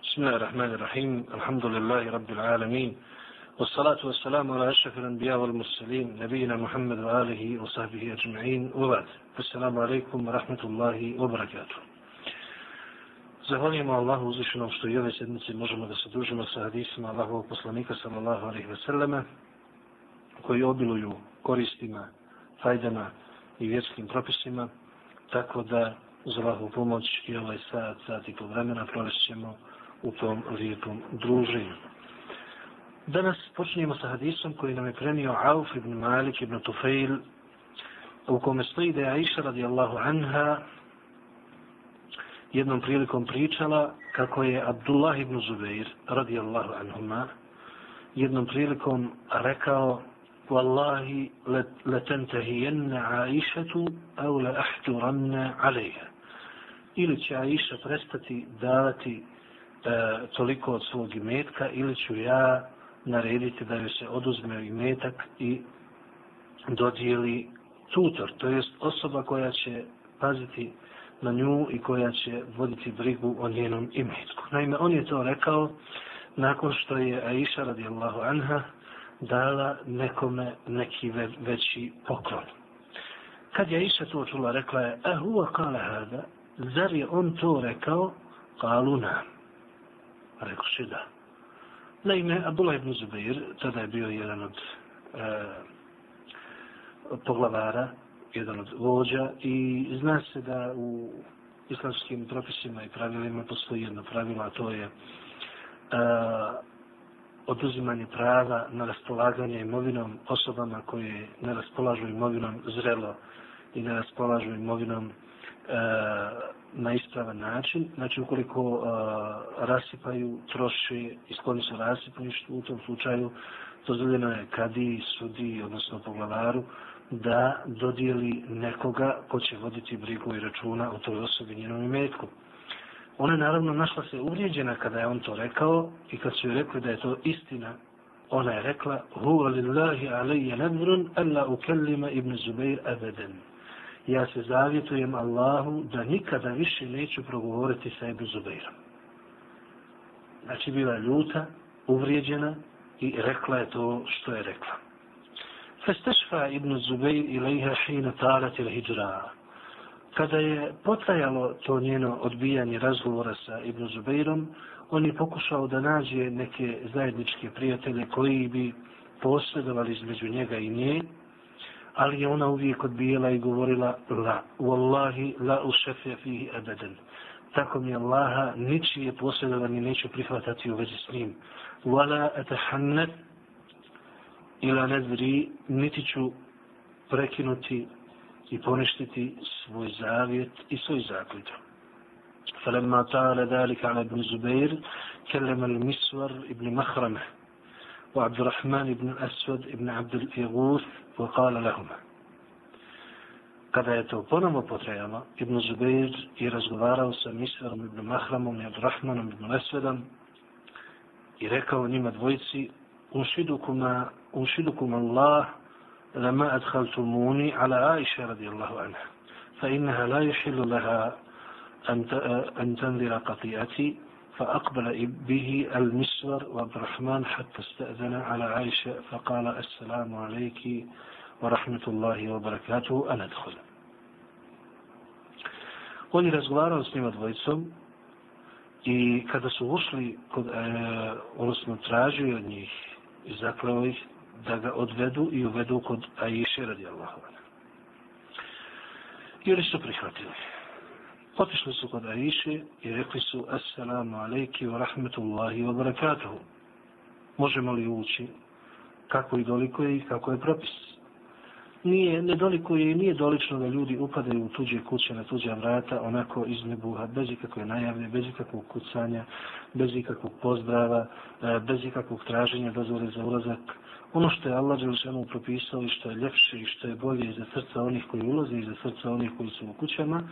بسم الله الرحمن الرحيم الحمد لله رب العالمين والصلاة والسلام على أشرف الأنبياء والمرسلين نبينا محمد وآله وصحبه أجمعين وبعد السلام عليكم ورحمة الله وبركاته Zahvaljujemo Allahu uzvišenom što i ove sedmice možemo da se družimo sa hadisima Allahovog poslanika sallallahu alaihi ve selleme koji obiluju koristima, fajdama i vjetskim propisima tako da uz Allahovu pomoć i ovaj sat, sat i pol vremena provešćemo u tom lijepom druženju. Danas počinjemo sa hadisom koji nam je prenio Auf ibn Malik ibn Tufail u kome stoji da je Aisha radijallahu anha jednom prilikom pričala kako je Abdullah ibn Zubair radijallahu anhuma jednom prilikom rekao Wallahi letentehijenna Aishatu au le ahturanna alejha. Ili će Aisha prestati davati E, toliko od svog imetka ili ću ja narediti da joj se oduzme imetak i dodijeli tutor, to jest osoba koja će paziti na nju i koja će voditi brigu o njenom imetku. Naime, on je to rekao nakon što je Aisha radijallahu anha dala nekome neki ve veći poklon. Kad je Aisha to čula, rekla je, a huwa kale hada, zar je on to rekao? Kalu nam. Rekao še da. Naime, Abdullah ibn Zubair, tada je bio jedan od e, poglavara, jedan od vođa i zna se da u islamskim propisima i pravilima postoji jedno pravilo, a to je e, oduzimanje prava na raspolaganje imovinom osobama koje ne raspolažu imovinom zrelo i ne raspolažu imovinom e, na ispravan način. Znači, ukoliko uh, rasipaju, troše i skloni su u tom slučaju dozvoljeno je kadi, sudi, odnosno poglavaru, da dodijeli nekoga ko će voditi brigu i računa o toj osobi njenom imetku. Ona je naravno našla se uvrijeđena kada je on to rekao i kad su joj rekli da je to istina, ona je rekla Huwa lillahi alaija nadrun alla ukellima ibn Zubair abeden ja se zavjetujem Allahu da nikada više neću progovoriti sa Ebu Zubeirom. Znači, bila ljuta, uvrijeđena i rekla je to što je rekla. Festešfa ibn Zubeir ilaiha hina tarat il hijra. Kada je potrajalo to njeno odbijanje razgovora sa Ibn Zubeirom, on je pokušao da nađe neke zajedničke prijatelje koji bi posredovali između njega i nje, ali je ona uvijek odbijela i govorila la, wallahi la ušefja fihi abadan. Tako mi Allaha ničije posjedovanje neću prihvatati u vezi s njim. Wala atahannet ila nedri niti ću prekinuti i poništiti svoj zavjet i svoj zaklid. فلما طال ذلك على ابن زبير كلم المسور ابن مخرمه وعبد الرحمن بن الأسود بن عبد الإغوث وقال لهما Kada je to ponovo potrejalo, Ibn Zubeir je razgovarao sa Misverom ibn Mahramom i Abdurrahmanom ibn Esvedom i rekao njima dvojici Unšidukuma, unšidukum Allah lama adhaltumuni ala Aisha radijallahu anha fa innaha la yuhillu laha an tanzira qati'ati فأقبل به المسور وعبد الرحمن حتى استأذن على عائشة فقال السلام عليك ورحمة الله وبركاته أنا أدخل On je razgovarao s njima dvojicom i kada su ušli, kod, e, odnosno tražio od njih i zakleo ih da ga odvedu i uvedu kod Aisha radijallahu anha. I oni su prihvatili. Otišli su kod Aiše i rekli su Assalamu alaikum wa rahmetullahi wa barakatuhu. Možemo li ući kako i doliko je i kako je propis? Nije, ne doliko je i nije dolično da ljudi upadaju u tuđe kuće na tuđa vrata onako iz nebuha, bez ikakve najavne, bez ikakvog kucanja, bez ikakvog pozdrava, e, bez ikakvog traženja dozvore za ulazak ono što je Allah Đelšanu propisao i što je ljepše i što je bolje za srca onih koji ulaze i za srca onih koji su u kućama,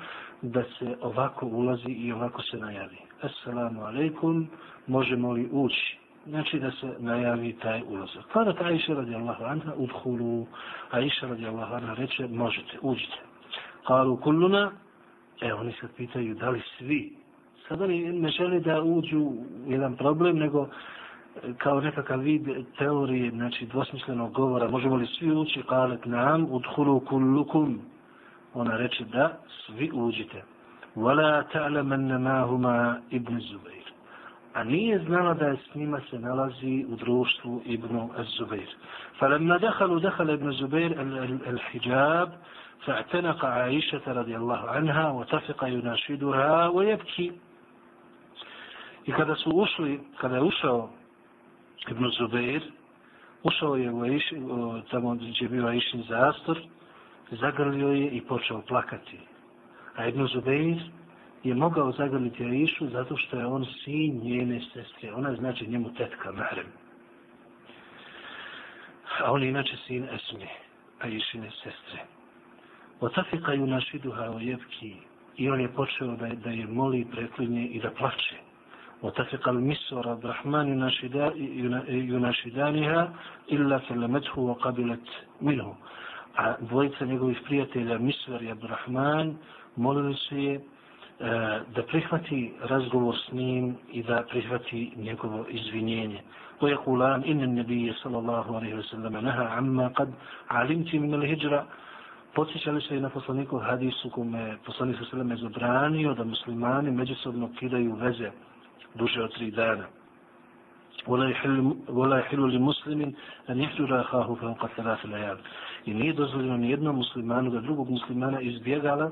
da se ovako ulazi i ovako se najavi. Assalamu alaikum, možemo li ući? Znači da se najavi taj ulazak. Kada ta Aisha radijallahu anha udhulu, Aisha radijallahu anha reče, možete, uđite. Kalu kulluna, e oni se pitaju da li svi, sada oni ne žele da uđu jedan problem, nego kao nekakav vid teorije, znači dvosmislenog govora, možemo li svi ući, kalet nam, udhulu kullukum, ona reče da, svi uđite. Wala ta'lamanna ma huma ibn Zubair. A nije znala da je s njima se nalazi u društvu ibn Zubair. فلما دخلوا دخل ابن زبير الحجاب فاعتنق عائشة رضي الله عنها وتفق يناشدها ويبكي I kada su ušli, kada je ušao Ibn Zubeir, ušao je u Aish, tamo gdje je bio Aishin zastor, zagrlio je i počeo plakati. A Ibn Zubeir je mogao zagrliti Aishu zato što je on sin njene sestre. Ona znači njemu tetka, marem. A on je inače sin Esme, Aishine sestre. Otafika ju našiduha o jebki i on je počeo da, da je moli preklinje i da plače. وتفق المسور عبد الرحمن يناشدانها إلا سلمته وقبلت منه dvojica njegovih prijatelja Misver i Abdurrahman molili su je da prihvati razgovor s njim i da prihvati njegovo izvinjenje. ويقولان إن النبي صلى الله عليه وسلم نهى عما قد علمت من الهجرة Podsjećali se i na poslaniku hadisu kome poslanik sa sveme zabranio da muslimani međusobno kidaju veze Duže od tri dana. ولا يحل لمسلم أن يحجر أخاه فوق ثلاث ليال i nije dozvoljeno ni jednom muslimanu da drugog muslimana izbjegala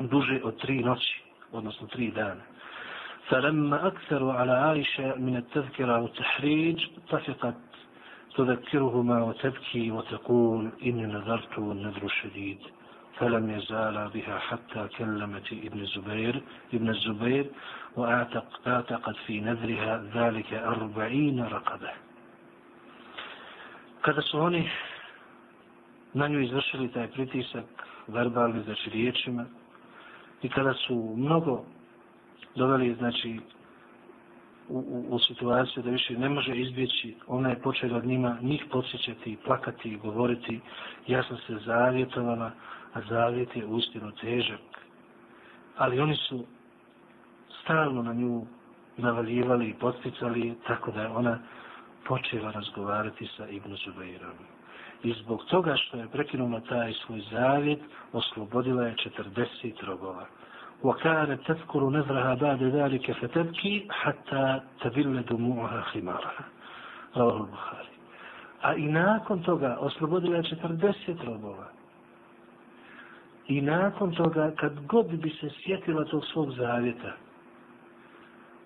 duže od tri noći, odnosno tri dana. فلما أكثروا على عائشة من التذكرة والتحريج طفقت تذكرهما وتبكي وتقول إني نذرت والنذر شديد فلم يزال بها حتى كلمت ابن الزبير ابن الزبير وأعتق أعتقد في نذرها ذلك أربعين رقبة Kada su oni na nju izvršili taj pritisak verbalni, znači riječima, i kada su mnogo doveli, znači, u, u, u situaciju da više ne može izbjeći, ona je počela od njima njih podsjećati, plakati i govoriti, ja sam se zavjetovala, a zavjet je uistinu težak. Ali oni su stalno na nju navaljivali i posticali, tako da je ona počela razgovarati sa Ibn Zubairom. I zbog toga što je prekinula taj svoj zavjet, oslobodila je 40 robova. وكانت تذكر نذرها بعد ذلك فتبكي حتى تبل دموعها خمارها رواه البخاري a i nakon toga oslobodila je 40 robova. I nakon toga, kad god bi se sjetila tog svog zavjeta,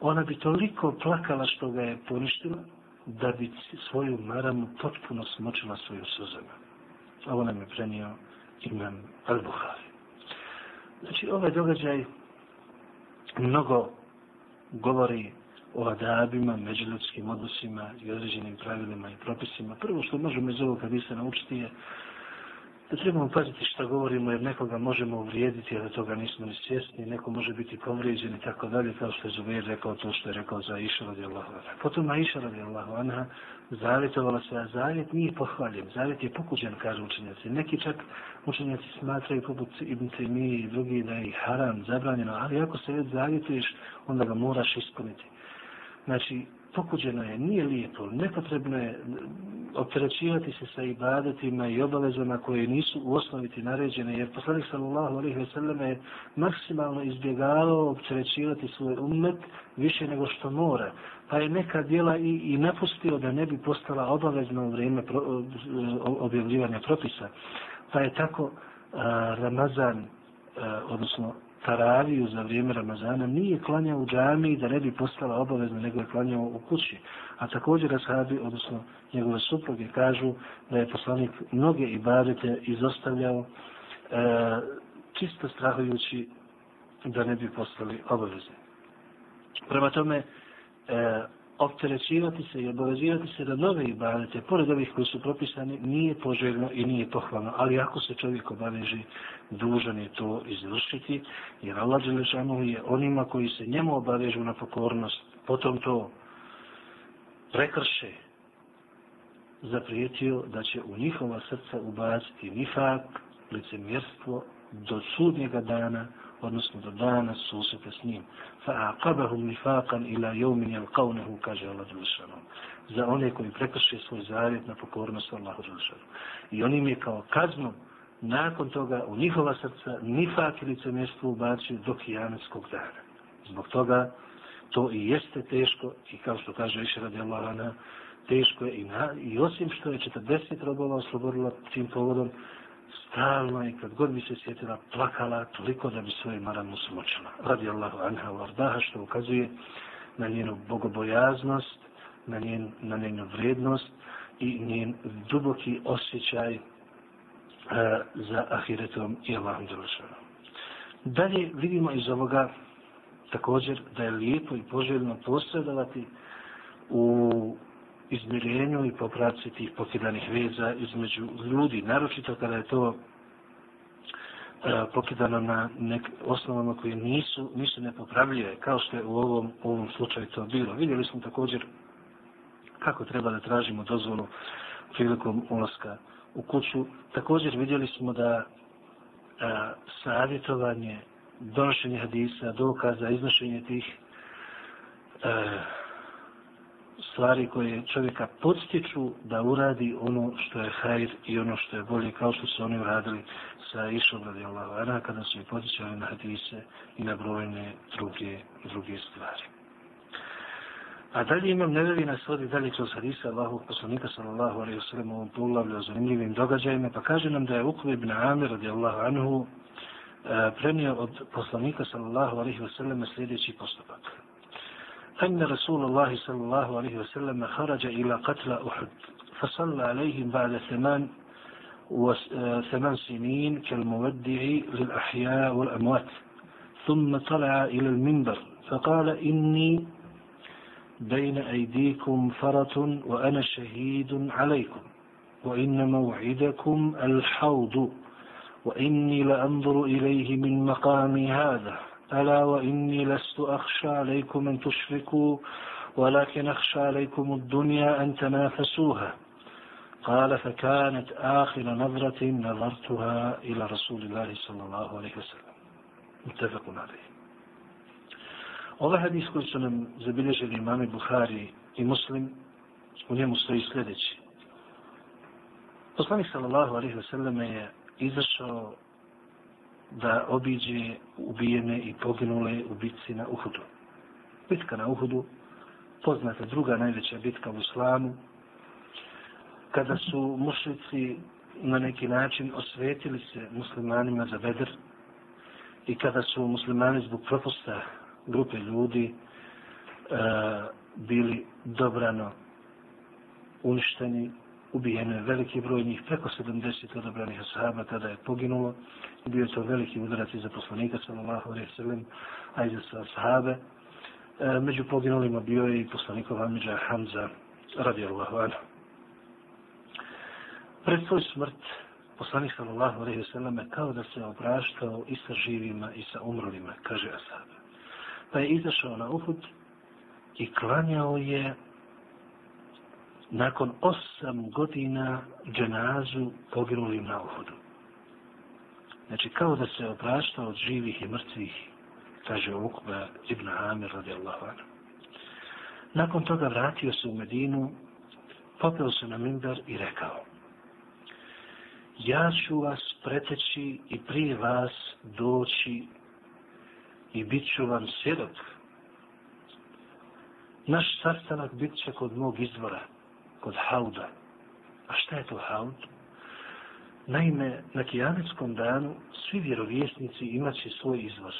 ona bi toliko plakala što ga je poništila, da bi svoju maramu potpuno smočila svoju suzama. Ovo nam je prenio imam Al-Buhari. Znači, ovaj događaj mnogo govori o adabima, međuljudskim odnosima i određenim pravilima i propisima. Prvo što možemo iz ovog hadisa naučiti je da trebamo paziti što govorimo jer nekoga možemo uvrijediti, a toga nismo ni svjesni, neko može biti povrijeđen i tako dalje, kao što je Zubair rekao to što je rekao za Iša radijallahu anha. Potom Aisha radijallahu anha zavjetovala se, a zavjet nije pohvaljen, zavjet je pokuđen, kažu učenjaci. Neki čak učenjaci smatraju poput Ibn Taymi i drugi da je haram, zabranjeno, ali ako se već zavjetuješ, onda ga moraš ispuniti. Znači, pokuđeno je, nije lijepo, nepotrebno je opterećivati se sa ibadetima i obavezama koje nisu u osnoviti naređene, jer poslanik sallallahu alaihi ve selleme je maksimalno izbjegavao opterećivati svoj umet više nego što mora. Pa je neka dijela i, i napustio da ne bi postala obavezno u vrijeme pro, objavljivanja propisa. Pa je tako a, Ramazan, a, odnosno taraviju za vrijeme Ramazana nije klanjao u džami da ne bi postala obavezna, nego je klanjao u kući. A također ashabi, odnosno njegove supruge, kažu da je poslanik mnoge ibadete izostavljao e, čisto strahujući da ne bi postali obavezni. Prema tome, e, opterećivati se i obavezivati se da nove ibadete, pored ovih koji su propisani, nije poželjno i nije pohvalno. Ali ako se čovjek obaveži, dužan je to izvršiti, jer Allah Đelešanu je onima koji se njemu obavežu na pokornost, potom to prekrše, zaprijetio da će u njihova srca ubaciti nifak, licemjerstvo, do sudnjega dana odnosno do dana susreta s njim. فَأَعْقَبَهُمْ نِفَاقًا إِلَا يَوْمٍ يَلْقَوْنَهُ kaže Allah Đelešanu. Za one koji prekrše svoj zavjet na pokornost Allahu Đelešanu. I on im je kao kaznom nakon toga u njihova srca nifak ili mjesto ubacio do kijametskog dana. Zbog toga to i jeste teško i kao što kaže Iša radi Allah, teško je i, na, i osim što je 40 robova oslobodila tim povodom, stalno i kad god bi se sjetila, plakala toliko da bi svoje maramu smočila. Radi Allahu anha u ardaha, što ukazuje na njenu bogobojaznost, na, njen, na njenu vrednost i njen duboki osjećaj uh, za ahiretom i Allahom Đelešanu. Dalje vidimo iz ovoga također da je lijepo i poželjno posredovati u izmirenju i popravci tih pokidanih veza između ljudi, naročito kada je to e, pokidano na nek osnovama koje nisu, nisu nepopravljive, kao što je u ovom, u ovom slučaju to bilo. Vidjeli smo također kako treba da tražimo dozvolu prilikom ulaska u kuću. Također vidjeli smo da a, savjetovanje, donošenje hadisa, dokaza, iznošenje tih a, stvari koje čovjeka podstiču da uradi ono što je hajr i ono što je bolje, kao što su oni uradili sa Išom radi Allahana, kada su ih podstičali na hadise i na brojne druge, druge stvari. A dalje imam nevevi na svodi dalje kroz hadisa Allahog poslanika sallallahu alaihi wasallam u ovom poglavlju o zanimljivim događajima, pa kaže nam da je Ukve ibn Amir radi Allahu anhu e, od poslanika sallallahu alaihi wasallam sljedeći postupak. أن رسول الله صلى الله عليه وسلم خرج إلى قتل أحد فصلى عليهم بعد ثمان ثمان سنين كالمودع للأحياء والأموات ثم طلع إلى المنبر فقال إني بين أيديكم فرة وأنا شهيد عليكم وإن موعدكم الحوض وإني لأنظر إليه من مقامي هذا. ألا وإني لست أخشى عليكم أن تشركوا ولكن أخشى عليكم الدنيا أن تنافسوها قال فكانت آخر نظرة نظرتها إلى رسول الله صلى الله عليه وسلم متفق عليه Ovaj hadis koji su nam zabilježili imami Buhari i Muslim, u njemu stoji sljedeći. Poslanik sallallahu alaihi wa sallam je izašao da obiđe ubijene i poginule u bitci na Uhudu. Bitka na Uhudu, poznata druga najveća bitka u islamu, kada su mušnici na neki način osvetili se muslimanima za bedr i kada su muslimani zbog propusta grupe ljudi e, bili dobrano uništeni ubijeno je veliki broj njih, preko 70 odabranih ashaba tada je poginulo. I bio to veliki udarac za poslanika, sallallahu alaihi sallam, a i za ashabe. E, među poginulima bio je i poslanikov Amidža Hamza, radijallahu anhu. Pred svoj smrt, poslanik sallallahu alaihi sallam, kao da se obraštao i sa živima i sa umrlima, kaže ashab. Pa je izašao na Uhud i klanjao je nakon osam godina dženazu poginulim na uhodu. Znači, kao da se oprašta od živih i mrtvih, kaže Ukba ibn Amir radijallahu anhu. Nakon toga vratio se u Medinu, popeo se na mimber i rekao Ja ću vas preteći i prije vas doći i bit ću vam svjedok. Naš sastanak bit će kod mog izvora kod hauda. A šta je to haud? Naime, na kijametskom danu svi vjerovjesnici imaće svoj izvor.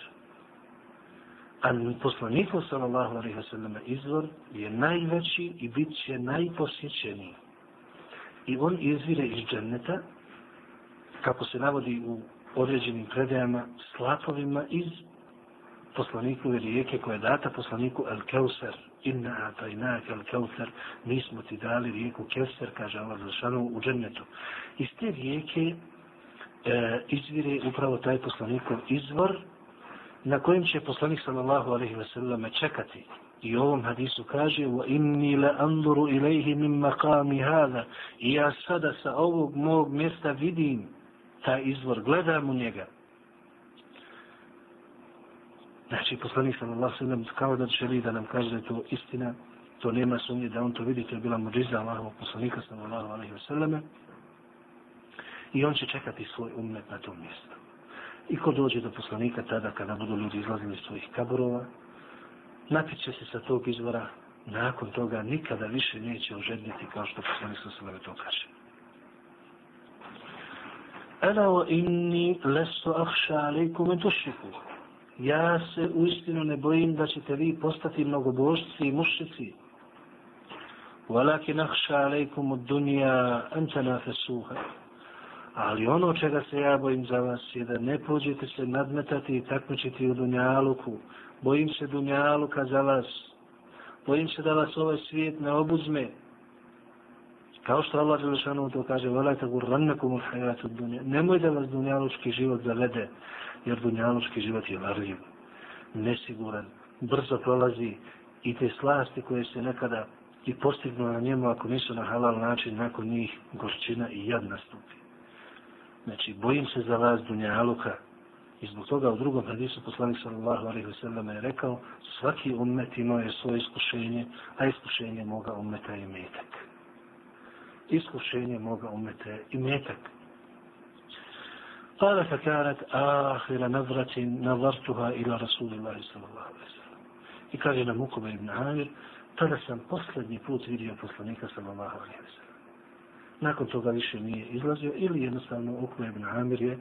A poslaniku sallallahu alaihi wasallam izvor je najveći i bit će najposjećeniji. I on izvire iz dženneta, kako se navodi u određenim predajama, slapovima iz poslanikove rijeke koja je data poslaniku El Keuser, inna atajnak al Keuser, mi smo ti dali rijeku Keuser, kaže Allah Zršanu, u džennetu. Iz te rijeke e, izvire upravo taj poslanikov izvor na kojem će poslanik sallallahu alaihi ve selleme čekati. I u ovom hadisu kaže wa inni la anduru ilaihi min maqami hada. I ja sada sa ovog mog mjesta vidim taj izvor gledam u njega. Znači, poslanik sallallahu sallam kao da želi da nam kaže da je to istina, to nema sumnje da on to vidi, to je bila muđiza Allahovog poslanika sallallahu alaihi wa. I on će čekati svoj umet na tom mjestu. I ko dođe do poslanika tada kada budu ljudi izlazili iz svojih kaburova, napiće se sa tog izvora, nakon toga nikada više neće ožedniti kao što poslanik sallallahu to kaže. Ela o inni lesu ahša alaikum en tušiku. Ja se uistinu ne bojim da ćete vi postati mnogobožci i mušici. Walakin ahša alaikum od dunja en tenafesuha. Ali ono čega se ja bojim za vas je da ne pođete se nadmetati i takmičiti u dunjaluku. Bojim se dunjaluka za vas. Bojim se da vas ovaj svijet ne obuzme. Kao što Allah Đelešanu to kaže, velajte gurrannakum u hajatu dunja. Nemoj da vas dunjalučki život zavede, jer dunjalučki život je varljiv, nesiguran, brzo prolazi i te slasti koje se nekada i postignu na njemu, ako nisu na halal način, nakon njih gorčina i jad nastupi. Znači, bojim se za vas dunjaluka. I zbog toga u drugom hadisu poslanik sallallahu alaihi wasallam je rekao, svaki ummet imao je svoje iskušenje, a iskušenje moga ummeta je metak iskušenje moga umete i metak. Kada fa karat ahira nazratin nazartuha ila Rasulillahi sallallahu alaihi sallam. I kaže nam Ukube ibn Amir, tada sam posljednji put vidio poslanika sallallahu alaihi sallam. Nakon toga više nije izlazio ili jednostavno Ukube ibn Amir je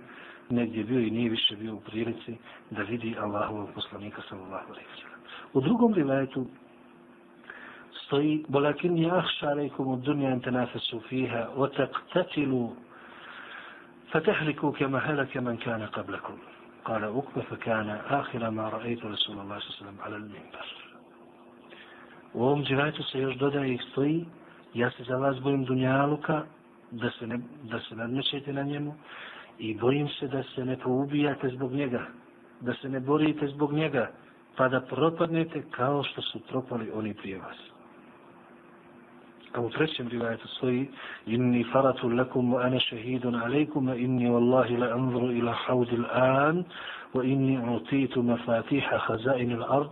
negdje bio i nije više bio u prilici da vidi Allahovog poslanika sallallahu alaihi sallam. U drugom rivajetu stoji ولكن يخشى عليكم الدنيا أن تنافسوا فيها وتقتتلوا فتهلكوا كما هلك من كان قبلكم قال أكبة فكان آخر ما رأيت رسول الله صلى الله عليه وسلم على المنبر U ovom dživajtu se još dodaje i stoji, ja se za vas bojim dunjaluka, da se, ne, da se nadmećete na njemu, i bojim se da se ne poubijate zbog njega, da se ne borite zbog njega, pa da propadnete kao što su propali oni prije vas. a u trećem rivajetu stoji inni faratu lakum wa ana shahidun alaikum wa inni wallahi la anzuru ila hawd al-an wa inni utitu mafatiha khazain al-ard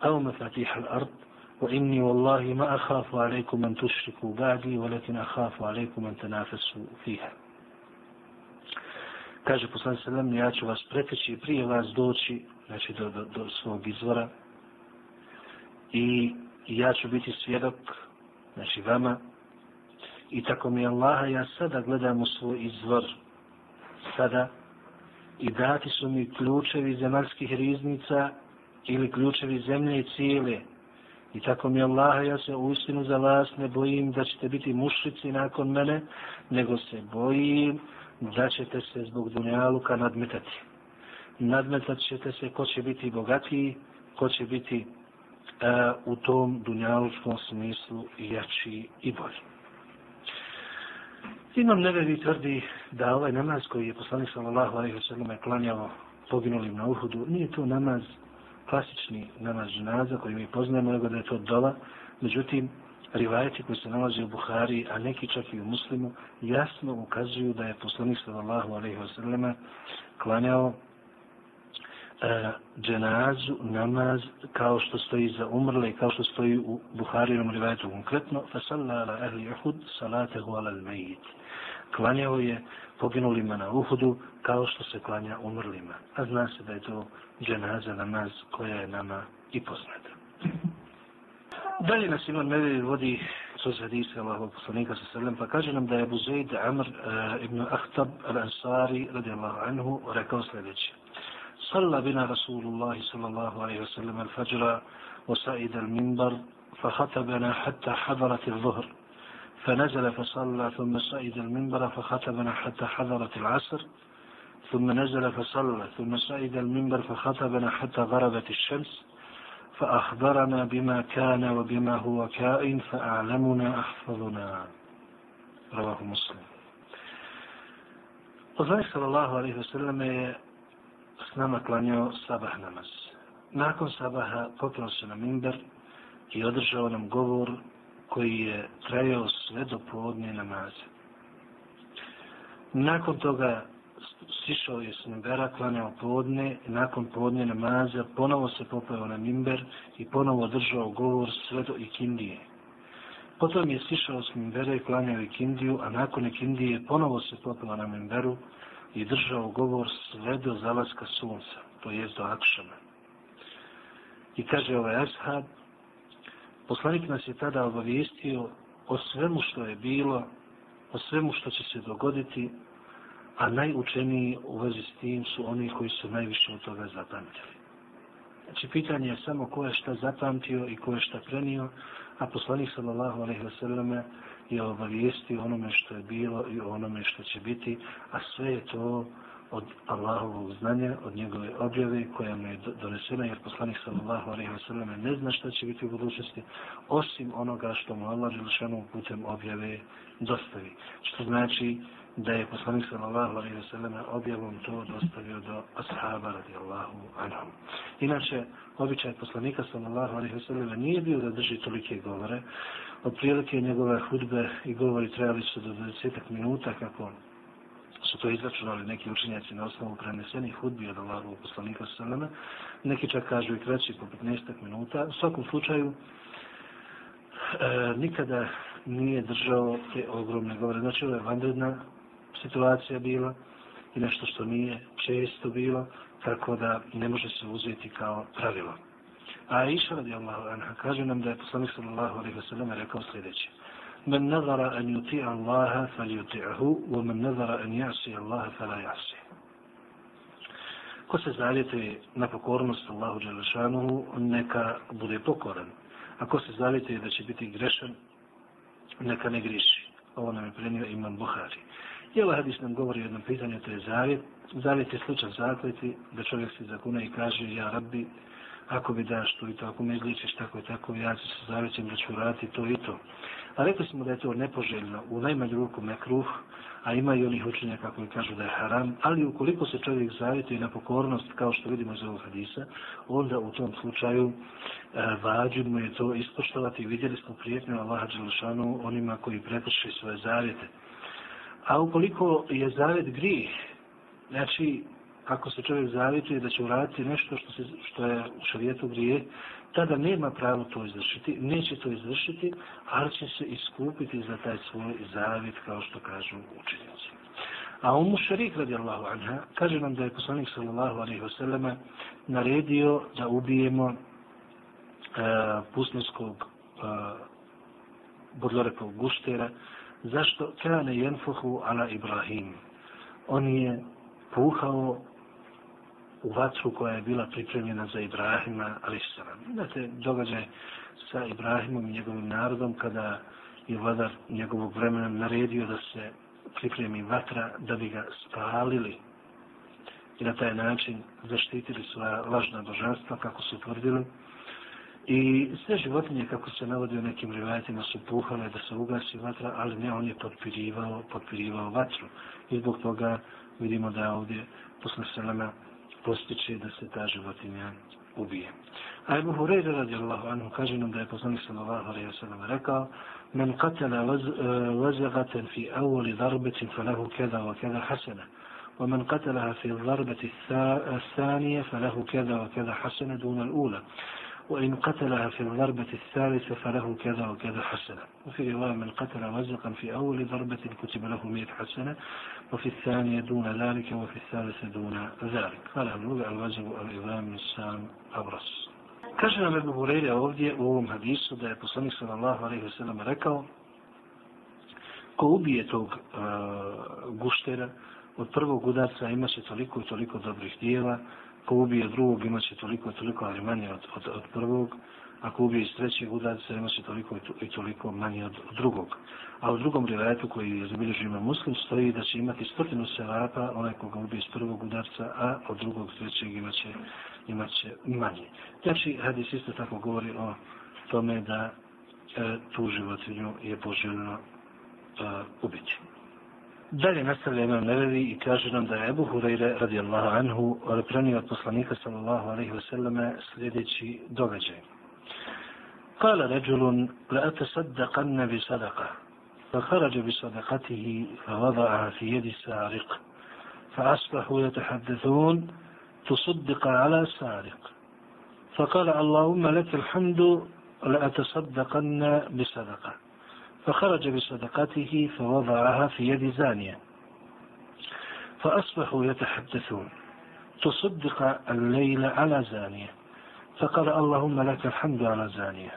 aw mafatiha al-ard wa inni wallahi ma akhafu alaykum an tushriku ba'di walakin akhafu alaykum an tanafasu fiha. Kaže poslanik sallam ja ću vas preteći prije vas doći znači do, do, do svog izvora i ja ću biti svjedok znači vama. I tako mi Allaha, ja sada gledam u svoj izvor, sada, i dati su mi ključevi zemaljskih riznica ili ključevi zemlje i cijele. I tako mi Allaha, ja se uistinu za vas ne bojim da ćete biti mušici nakon mene, nego se bojim da ćete se zbog dunjaluka nadmetati. Nadmetat ćete se ko će biti bogatiji, ko će biti e, u tom dunjalučkom smislu jači i bolji. Imam nevevi tvrdi da ovaj namaz koji je poslanik sallallahu alaihi wa sallam klanjao poginulim na Uhudu, nije to namaz, klasični namaz dženaza koji mi poznajemo, nego da je to dola. Međutim, rivajeti koji se nalaze u Buhari, a neki čak i u Muslimu, jasno ukazuju da je poslanik sallallahu alaihi wa sallam klanjao e, dženazu, namaz, kao što stoji za umrle i kao što stoji u Buharinom rivajetu konkretno, fasalla ala ahli uhud salatehu ala al-mejit. Klanjao je poginulima na Uhudu kao što se klanja umrlima. A zna se da je to dženaza namaz koja je nama i poznata. Dalje nas Imam Medved vodi kroz hadise Allahog poslanika sa srlem, pa kaže nam da je Abu Zaid Amr e, ibn Ahtab al-Ansari radijallahu anhu rekao sljedeće. صلى بنا رسول الله صلى الله عليه وسلم الفجر وصعد المنبر فخطبنا حتى حضرت الظهر. فنزل فصلى ثم صعد المنبر فخطبنا حتى حضرت العصر. ثم نزل فصلى ثم صعد المنبر فخطبنا حتى غربت الشمس. فأخبرنا بما كان وبما هو كائن فأعلمنا أحفظنا. رواه مسلم. وذلك صلى الله عليه وسلم s nama klanjao sabah namaz. Nakon sabaha popio se na minber i održao nam govor koji je trajao sve do povodnje namaze. Nakon toga sišao je s mimbera, klanjao podne, nakon podne namaza, ponovo se popeo na mimber i ponovo održao govor sve do ikindije. Potom je sišao s mimbera i klanjao ikindiju, a nakon ikindije ponovo se popeo na mimberu i držao govor sve do zalaska sunca, to je do akšama. I kaže ovaj ashab, poslanik nas je tada obavijestio o svemu što je bilo, o svemu što će se dogoditi, a najučeniji u vezi s tim su oni koji su najviše od toga zapamtili. Znači, pitanje je samo ko je šta zapamtio i ko je šta prenio, a poslanik sallallahu alaihi wa sallam je obavijestio onome što je bilo i onome što će biti, a sve je to od Allahovog znanja, od njegove objave koja mu je donesena, jer poslanik sallallahu alaihi wa sallam ne zna šta će biti u budućnosti, osim onoga što mu Allah želšanu putem objave dostavi. Što znači da je poslanik sallallahu alaihi wa sallam objavom to dostavio do ashaba radijallahu anhum. Inače, običaj poslanika sallallahu alaihi wa sallam nije bio da drži tolike govore. Otprilike njegove hudbe i govori trebali su do 20 minuta kako su to izračunali neki učenjaci na osnovu prenesenih hudbi od Allahovog poslanika sallallahu Neki čak kažu i kraći po 15 minuta. U svakom slučaju, e, nikada nije držao te ogromne govore. Znači, ovo je vanredna situacija bila i nešto što nije često bilo, tako da ne može se uzeti kao pravilo. A Aisha radijallahu anha kaže nam da je poslanik sallallahu alaihi wasallam rekao sljedeće. Men nazara an yuti Allaha fal yuti'ahu, wa men nazara an yasi Allaha fal yasi. Ko se zavijete na pokornost Allahu Đelešanuhu, neka bude pokoran. A ko se zavijete da će biti grešan, neka ne griši. Ovo nam je prenio Imam Buhari. I ovaj hadis nam govori o jednom pitanju, to je zavjet. Zavjet je slučaj zakleti, da čovjek se zakune i kaže, ja rabbi, ako mi daš to i to, ako me izličiš tako i tako, ja ću se zavjećem da ću raditi to i to. A rekli smo da je to nepoželjno, u najmanju ruku mekruh, a ima i onih učenja kako je kažu da je haram, ali ukoliko se čovjek zavjetuje na pokornost, kao što vidimo iz ovog hadisa, onda u tom slučaju e, vađu mu je to ispoštovati. Vidjeli smo prijetnju Allaha Đelšanu onima koji prekrši svoje zavjete. A ukoliko je zavjet grijeh, znači ako se čovjek zavituje da će uraditi nešto što, se, što je u šarijetu grije, tada nema pravo to izvršiti, neće to izvršiti, ali će se iskupiti za taj svoj zavit, kao što kažu učenjaci. A umu šarik radijallahu anha, kaže nam da je poslanik sallallahu alaihi wasallam naredio da ubijemo e, pustinskog e, bodlorekog guštera, zašto kane jenfuhu ala Ibrahim. On je puhao u vatru koja je bila pripremljena za Ibrahima, ali salam. Znate, događaj sa Ibrahimom i njegovim narodom, kada je vladar njegovog vremena naredio da se pripremi vatra da bi ga spalili i na taj način zaštitili svoja lažna božanstva, kako su tvrdili. I sve životinje, kako se navodi u nekim rivajetima, su puhale da se ugasi vatra, ali ne, on je potpirivao, potpirivao vatru. I zbog toga vidimo da ovdje posle selema postiče da se ta životinja ubije. A Ebu Hureyre radijallahu anhu kaže nam da je poslanik sallallahu alaihi wa sallam rekao Men katela vazagaten fi avoli darbetin falahu keda wa keda hasena. ومن قتلها في الضربة الثانية فله كذا وكذا حسنة دون الأولى وإن قتلها في الضربة الثالثة فله كذا وكذا حسنة. وفي رواية من قتل مزقا في أول ضربة كتب له مئة حسنة وفي الثانية دون ذلك وفي الثالثة دون ذلك. قال الوضع الوزن الإمام من السام أبرص. Kaže nam Ebu Hureyre ovdje u ovom hadisu da je poslanik sallallahu alaihi wa sallam rekao ko ubije tog uh, guštera od prvog udarca imaće toliko i toliko dobrih dijela. Ako ubije drugog imaće toliko i toliko, ali manje od, od, od prvog. Ako ubije iz trećeg udarca imaće toliko i toliko manje od, od drugog. A u drugom rivajetu koji je zabilježio ima muslim stoji da će imati stotinu sevapa onaj koga ubije iz prvog udarca, a od drugog trećeg imaće, imaće manje. Znači, hadis isto tako govori o tome da e, tu životinju je poželjno e, ubiti. Dalje nastavlja imam nevevi i kaže nam da je Ebu Hureyre radijallahu anhu prenio od poslanika sallallahu alaihi wa sallame sljedeći događaj. Kala ređulun la atasaddaqanna bi sadaqa. فخرج بصدقته فوضعها في يد السارق فأصبحوا يتحدثون تصدق على سارق فقال اللهم لك الحمد لأتصدقن بصدقة فخرج بصدقته فوضعها في يد زانية. فأصبحوا يتحدثون. تصدق الليل على زانية. فقال اللهم لك الحمد على زانية.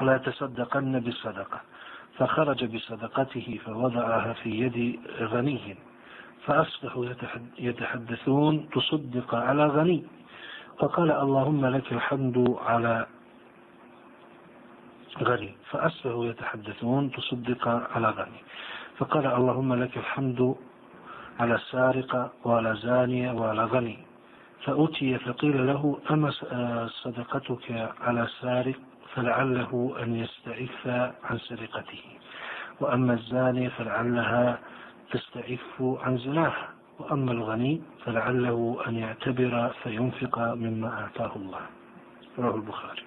لا تصدقن بصدقة. فخرج بصدقته فوضعها في يد غني. فأصبحوا يتحدثون. تصدق على غني. فقال اللهم لك الحمد على غني فأصبحوا يتحدثون تصدق على غني. فقال اللهم لك الحمد على سارق وعلى زانية وعلى غني. فأتي فقيل له أما صدقتك على سارق فلعله أن يستعف عن سرقته. وأما الزانية فلعلها تستعف عن زناها. وأما الغني فلعله أن يعتبر فينفق مما آتاه الله. رواه البخاري.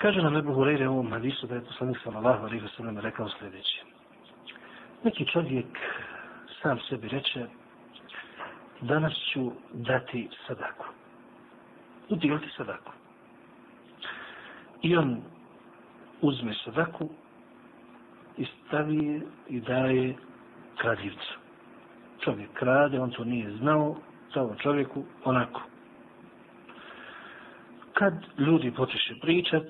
Kaže nam Ebu Hureyre u ovom hadisu da je poslanik sallallahu alaihi wa sallam rekao sljedeće. Neki čovjek sam sebi reče danas ću dati sadaku. Udjeliti sadaku. I on uzme sadaku i stavi je i daje kradivcu. Čovjek krade, on to nije znao, samo čovjeku onako. Kad ljudi počeše pričat,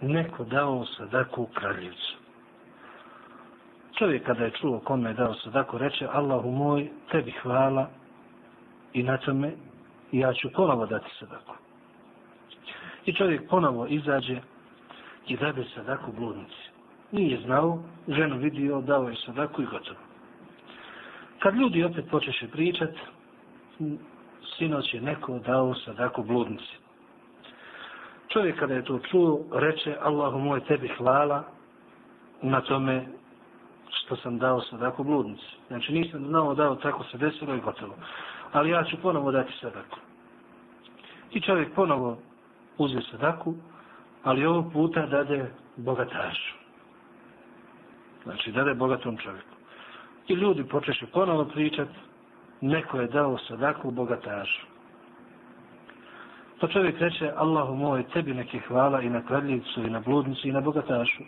neko dao sadaku kraljevcu. Čovjek kada je čuo kome je dao sadaku, reče Allahu moj, tebi hvala i na tome ja ću ponovo dati sadaku. I čovjek ponovo izađe i dade sadaku bludnici. Nije znao, ženu vidio, dao je sadaku i gotovo. Kad ljudi opet počeše pričat, sinoć je neko dao sadaku bludnici. Čovjek kada je to čuo, reče Allahu moj tebi hvala na tome što sam dao sadaku bludnici. Znači nisam znao dao tako se desilo i gotovo. Ali ja ću ponovo dati sadaku. I čovjek ponovo uzme sadaku, ali ovog puta dade bogatašu. Znači dade bogatom čovjeku. I ljudi počeše ponovo pričati, neko je dao sadaku bogatašu. Pa čovjek reče, Allahu moj, tebi neke hvala i na kradljivcu, i na bludnicu, i na bogatašu.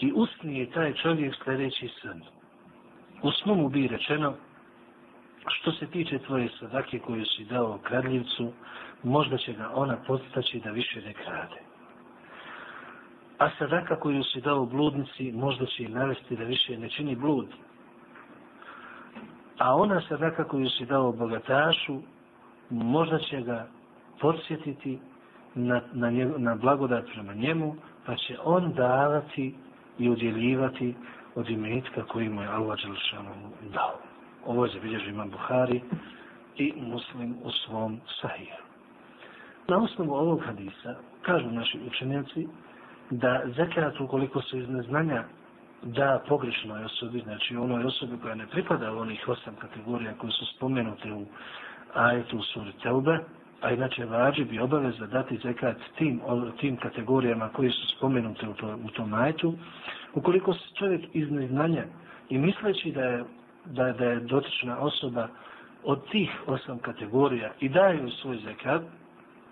I usnije taj čovjek sljedeći san. U snu mu bi rečeno, što se tiče tvoje sadake koju si dao kradljivcu, možda će ga ona postaći da više ne krade. A sadaka koju si dao bludnici, možda će je navesti da više ne čini blud. A ona sadaka koju si dao bogatašu, možda će ga podsjetiti na, na, njeg, na blagodat prema njemu, pa će on davati i udjeljivati od imetka koji mu je Allah Đelšanu dao. Ovo je zabilježio imam Buhari i muslim u svom sahiju. Na osnovu ovog hadisa, kažu naši učenjaci, da zekat ukoliko se iz neznanja da pogrešnoj osobi, znači onoj osobi koja ne pripada u onih osam kategorija koje su spomenute u ajetu suri Teube, a inače vađi bi obaveza dati zekat tim, tim kategorijama koji su spomenute u, to, u tom ajetu, ukoliko se čovjek iz neznanja i misleći da je, da, da je dotična osoba od tih osam kategorija i daje svoj zekat,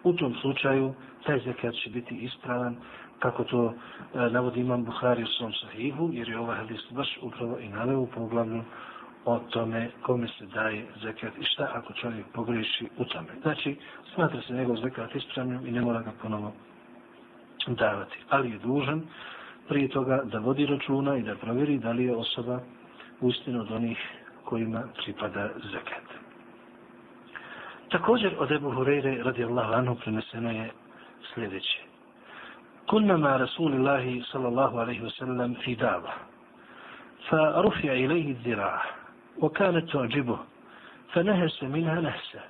u tom slučaju taj zekat će biti ispravan kako to e, navodi imam Buhari u svom sahihu, jer je ovaj hadis baš upravo i naveo u poglavlju o tome kome se daje zekat i šta ako čovjek pogreši u tome. Znači, smatra se njegov zekat ispravnim i ne mora ga ponovo davati. Ali je dužan prije toga da vodi računa i da provjeri da li je osoba uistinu od onih kojima pripada zekat. Također od Ebu Hureyre radijallahu anhu preneseno je sljedeće. Kunna ma Rasulillahi sallallahu alaihi wasallam fi dava. فرفع إليه الذراع وكانت تعجبه فنهس منها نهسا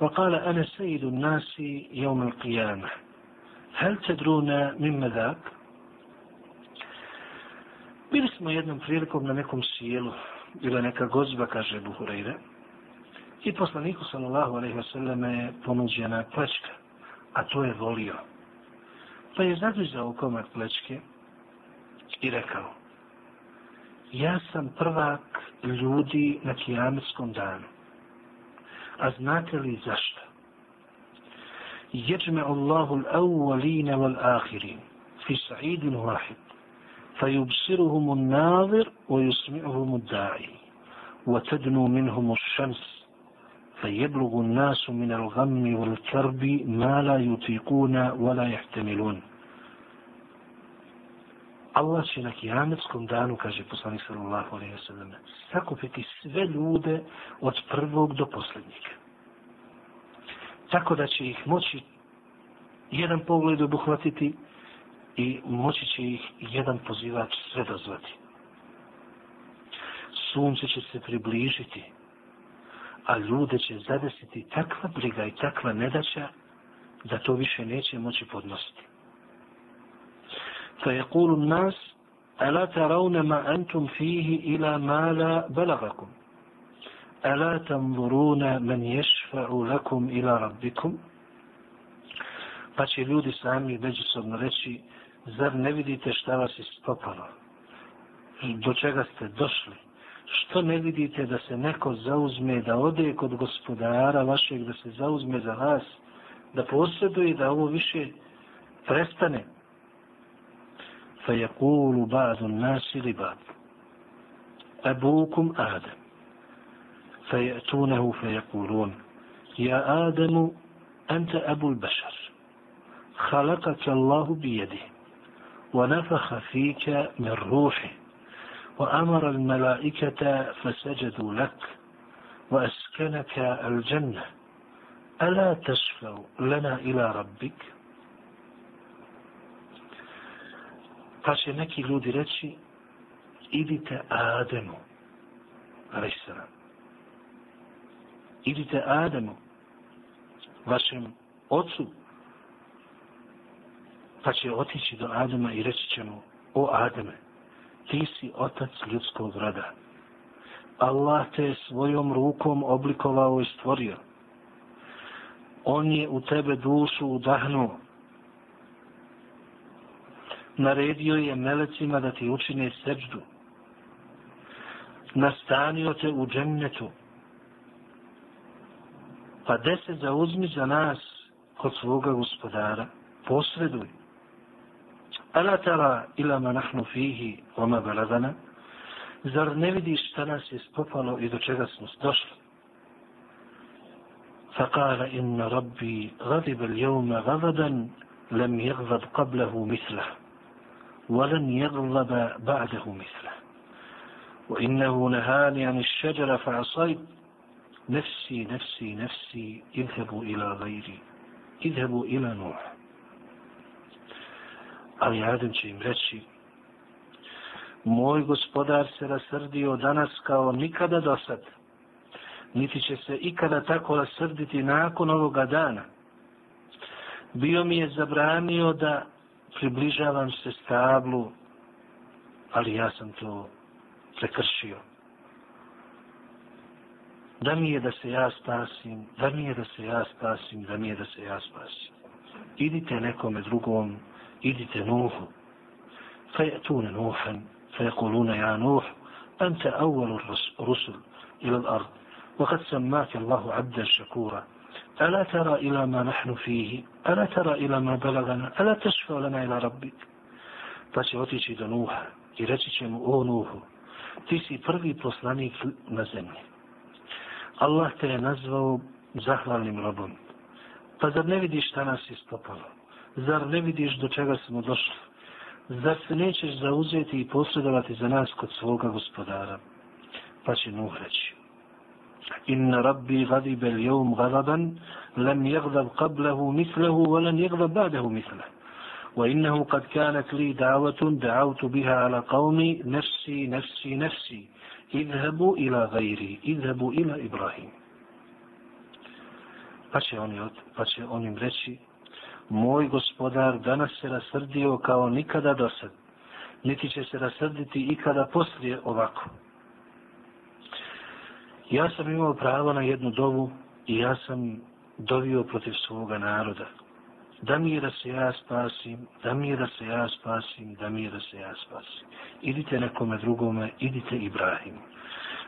وقال أنا سيد الناس يوم القيامة هل تدرون مما ذاك Bili smo jednom prilikom na nekom sjelu, bila neka gozba, kaže Buhureyre, i poslaniku sallallahu alaihi wasallam je ponuđena plečka, a to je volio. Pa je zadržao komad plečke i rekao, ja sam prvak ljudi na kijametskom danu. A znate li zašto? Jeđme Allahu l-awwaline wal-ahirin fi sa'idin wahid. فيبصرهم الناظر ويسمعهم الداعي وتدنو منهم الشمس فيبلغ الناس من الغم والكرب ما لا يطيقون ولا يحتملون Allah će na kijametskom danu, kaže poslanik sallallahu alaihi wa sallam, sakupiti sve ljude od prvog do posljednjeg. Tako da će ih moći jedan pogled obuhvatiti i moći će ih jedan pozivač sve dozvati. Sunce će se približiti, a ljude će zadesiti takva briga i takva nedaća da to više neće moći podnositi. فيقول الناس ألا ترون ما أنتم فيه إلى ما لا بلغكم ألا تنظرون من يشفع لكم إلى ربكم pa će ljudi sami međusobno reći zar ne vidite šta vas istopalo do čega ste došli što ne vidite da se neko zauzme da ode kod gospodara vašeg da se zauzme za vas da posjeduje da ovo više prestane فيقول بعض الناس لبعض أبوكم آدم فيأتونه فيقولون يا آدم أنت أبو البشر خلقك الله بيده ونفخ فيك من روحه وأمر الملائكة فسجدوا لك وأسكنك الجنة ألا تشفع لنا إلى ربك؟ Pa će neki ljudi reći, idite Ademu, alaihissalam. Idite Ademu, vašem ocu, pa će otići do Adema i reći će mu, o Ademe, ti si otac ljudskog roda. Allah te svojom rukom oblikovao i stvorio. On je u tebe dušu udahnuo naredio je melecima da ti učine seđdu. Nastanio te u džennetu. Pa deset zauzmi za nas kod svoga gospodara. Posreduj. Ala tara ila ma nahnu fihi oma baladana. Zar ne vidiš šta nas je spopalo i do čega smo došli? فقال إن ربي غضب اليوم غضبا لم يغضب قبله مثله ولن يغضب بعده مثله وإنه نهاني عن الشجرة فعصيت نفسي نفسي نفسي اذهبوا إلى غيري اذهبوا إلى نوح Ali Adem će im reći, moj gospodar se rasrdio danas kao nikada do sad, niti će se ikada tako rasrditi nakon ovoga dana. Bio mi je zabranio da približavam se stablu, ali ja sam to prekršio. Da mi je da se ja spasim, da mi je da se ja spasim, da mi je da se ja spasim. Idite nekome drugom, idite Nuhu. فيأتون نوحا فيقولون يا نوح أنت أول الرسل إلى الأرض وقد سماك الله عبدا شكورا ألا ترى إلى ما نحن فيه ألا ترى إلى ما بلغنا ألا تشفى لنا إلى ربك pa će otići do Nuha i reći će mu, o Nuhu, ti si prvi poslanik na zemlji. Allah te je nazvao zahvalnim robom. Pa zar ne vidiš šta nas je stopalo? Zar ne vidiš do čega smo došli? Zar se nećeš zauzeti i posredovati za nas kod svoga gospodara? Pa će Nuh reći, إن ربي غضب اليوم غضبا لم يغضب قبله مثله ولن يغضب بعده مثله. وإنه قد كانت لي دعوة دعوت بها على قومي نفسي نفسي نفسي. اذهبوا إلى غيري اذهبوا إلى إبراهيم. Pa će, oni, on im reći, moj gospodar danas se rasrdio kao nikada do sad, niti će se rasrditi ikada poslije ovako. Ja sam imao pravo na jednu dovu i ja sam dovio protiv svoga naroda. da mi je da se ja spasim, da mi je da se ja spasim, da mi je da se ja spasim. Idite nekome drugome, idite Ibrahimu.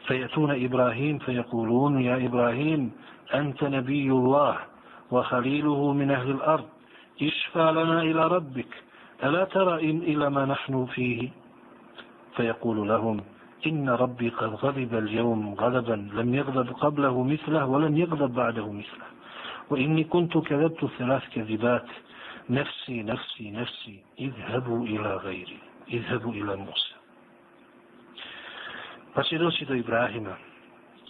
فيأتون إبراهيم فيقولون يا إبراهيم أنت نبي الله وخليله من أهل الأرض اشفى لنا إلى ربك ألا ترى إن إلى ما نحن فيه فيقول لهم إن ربي قد غضب اليوم غضبا لم يغضب قبله مثله ولم يغضب بعده مثله وإني كنت كذبت ثلاث كذبات نفسي نفسي نفسي اذهبوا إلى غيري اذهبوا إلى موسى Pa će doći do Ibrahima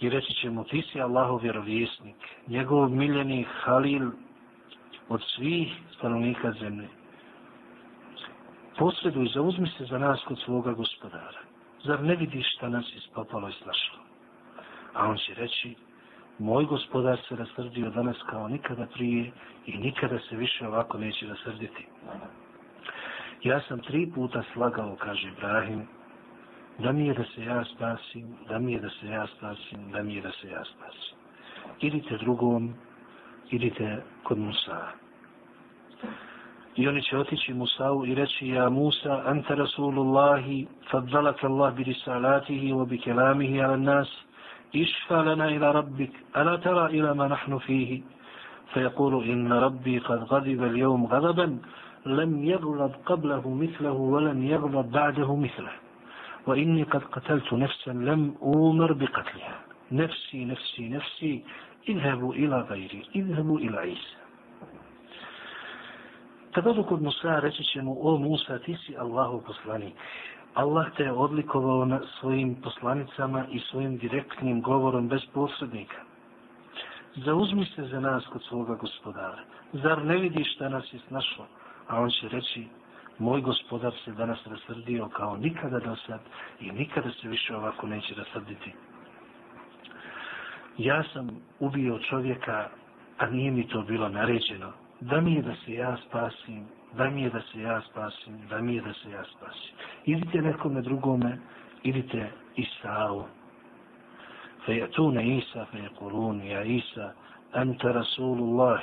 i reći će mu, ti si Allahov vjerovjesnik, njegov miljeni Halil od svih stanovnika zemlje. Posreduj, zauzmi se za nas kod svoga gospodara. Zar ne vidiš šta nas ispopalo i snašlo? A on će reći, moj gospodar se rasrdio danas kao nikada prije i nikada se više ovako neće rasrditi. Ja sam tri puta slagao, kaže Ibrahim, da mi je da se ja spasim, da mi je da se ja spasim, da mi je da se ja spasim. Idite drugom, idite kod Musa. I oni će otići Musa'u i reći, ja Musa, anta Rasulullahi, faddalaka Allah bi risalatihi wa bi kelamihi ala nas, išfa lana ila rabbik, ala tara ila ma nahnu fihi. فيقول إن ربي قد غضب اليوم غضبا لم يغضب قبله مثله ولم يغضب بعده مثله وإني قد قتلت نفسا لم أمر بقتلها نفسي نفسي نفسي اذهبوا إلى غيري اذهبوا إلى عيسى Kad odu kod Musa, reći će mu, o Musa, ti si Allahu poslanik. Allah te je odlikovao na svojim poslanicama i svojim direktnim govorom bez posrednika. Zauzmi se za nas kod svoga gospodara. Zar ne vidiš šta nas je snašlo? A on će reći, moj gospodar se danas rasrdio kao nikada do sad i nikada se više ovako neće rasrditi. Ja sam ubio čovjeka, a nije mi to bilo naređeno. Da mi je da se ja spasim, da mi je da se ja spasim, da mi je da se ja spasim. فيأتون عيسى فيقولون يا عيسى أنت رسول الله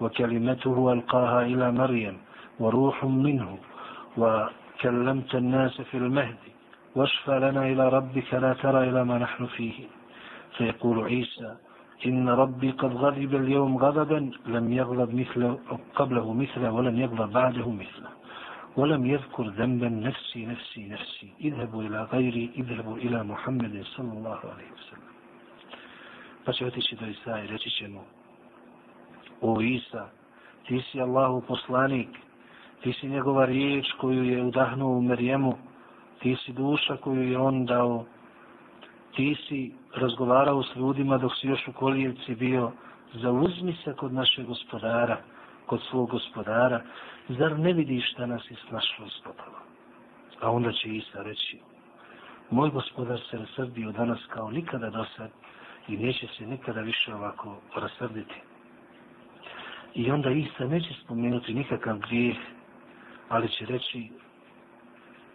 وكلمته ألقاها إلى مريم وروح منه وكلمت الناس في المهد واشفى لنا إلى ربك لا ترى إلى ما نحن فيه فيقول عيسى إن ربي قد غضب اليوم غضبا لم يغضب مثل قبله مثله ولم يغضب بعده مثله ولم يذكر ذنبا نفسي نفسي نفسي اذهبوا إلى غيري اذهبوا إلى محمد صلى الله عليه وسلم Pa će otići do Isa i reći će mu, o Isa, ti si Allahu poslanik, ti si njegova riječ koju je udahnuo u Merijemu, ti si duša koju je on dao, ti si razgovarao s ljudima dok si još u kolijevci bio, zauzmi se kod našeg gospodara, kod svog gospodara, zar ne vidiš da nas je snašlo ispopalo? A onda će Isa reći, moj gospodar se rasrdio danas kao nikada do sad i neće se nikada više ovako rasrditi. I onda Isa neće spomenuti nikakav grijeh ali će reći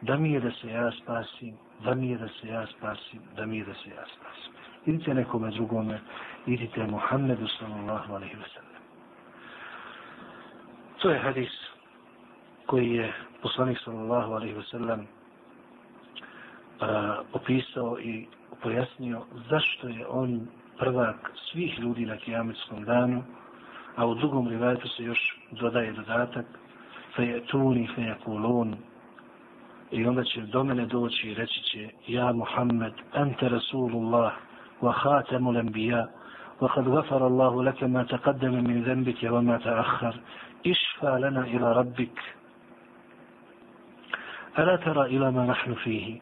da mi je da se ja spasim, da mi je da se ja spasim, da mi je da se ja spasim. Idite nekome drugome, idite Muhammedu sallallahu alaihi wa sallam. To je hadis koji je poslanik sallallahu alaihi wa sallam opisao i pojasnio zašto je on prvak svih ljudi na kijametskom danu, a u drugom rivajetu se još dodaje dodatak fejetuni fejekulun i onda će do mene doći i reći će ja Muhammed ente Rasulullah wa hatemul enbija وقد غفر الله لك ما تقدم من ذنبك وما تأخر اشفى لنا إلى ربك ألا ترى إلى ما نحن فيه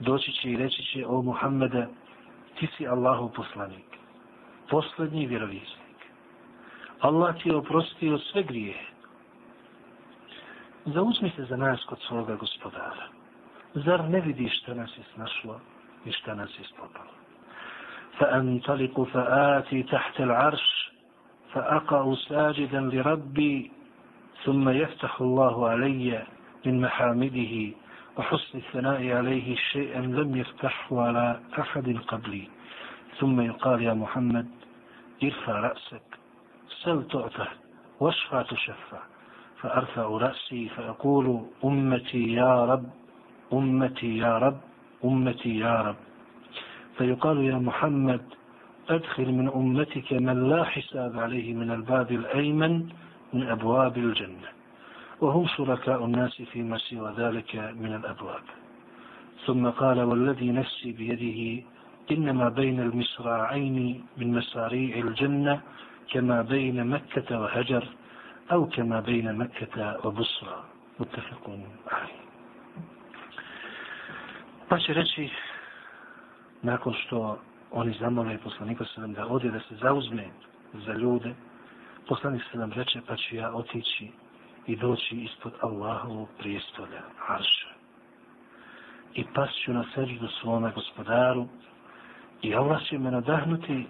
دوشي شي ليشي شي أو محمد تسي الله بصلنك بصلني بربيسك الله تيو برستيو سغريه zauzmi se za nas kod svoga gospodara. Zar ne vidiš šta nas je snašlo i šta nas je spopalo? فأنطلق فآتي تحت العرش فأقع ساجدا لربي ثم يفتح الله علي من محامده وحسن الثناء عليه شيئا لم يفتحه على أحد قبلي ثم يقال يا محمد ارفع رأسك سل تعطه واشفى تشفى فأرفع رأسي فأقول أمتي يا رب أمتي يا رب أمتي يا رب. فيقال يا محمد أدخل من أمتك من لا حساب عليه من الباب الأيمن من أبواب الجنة. وهم شركاء الناس فيما سوى ذلك من الأبواب. ثم قال والذي نفسي بيده إنما بين المصراعين من مساريع الجنة كما بين مكة وهجر. أو كما بين مكة وبصرى متفق عليه Pa će reći, nakon što oni zamole poslanika se da ode da se zauzme za ljude, poslanik se nam reče, pa ću ja otići i doći ispod Allahovog prijestolja, Arša. I pasću na seždu svome gospodaru i Allah će me nadahnuti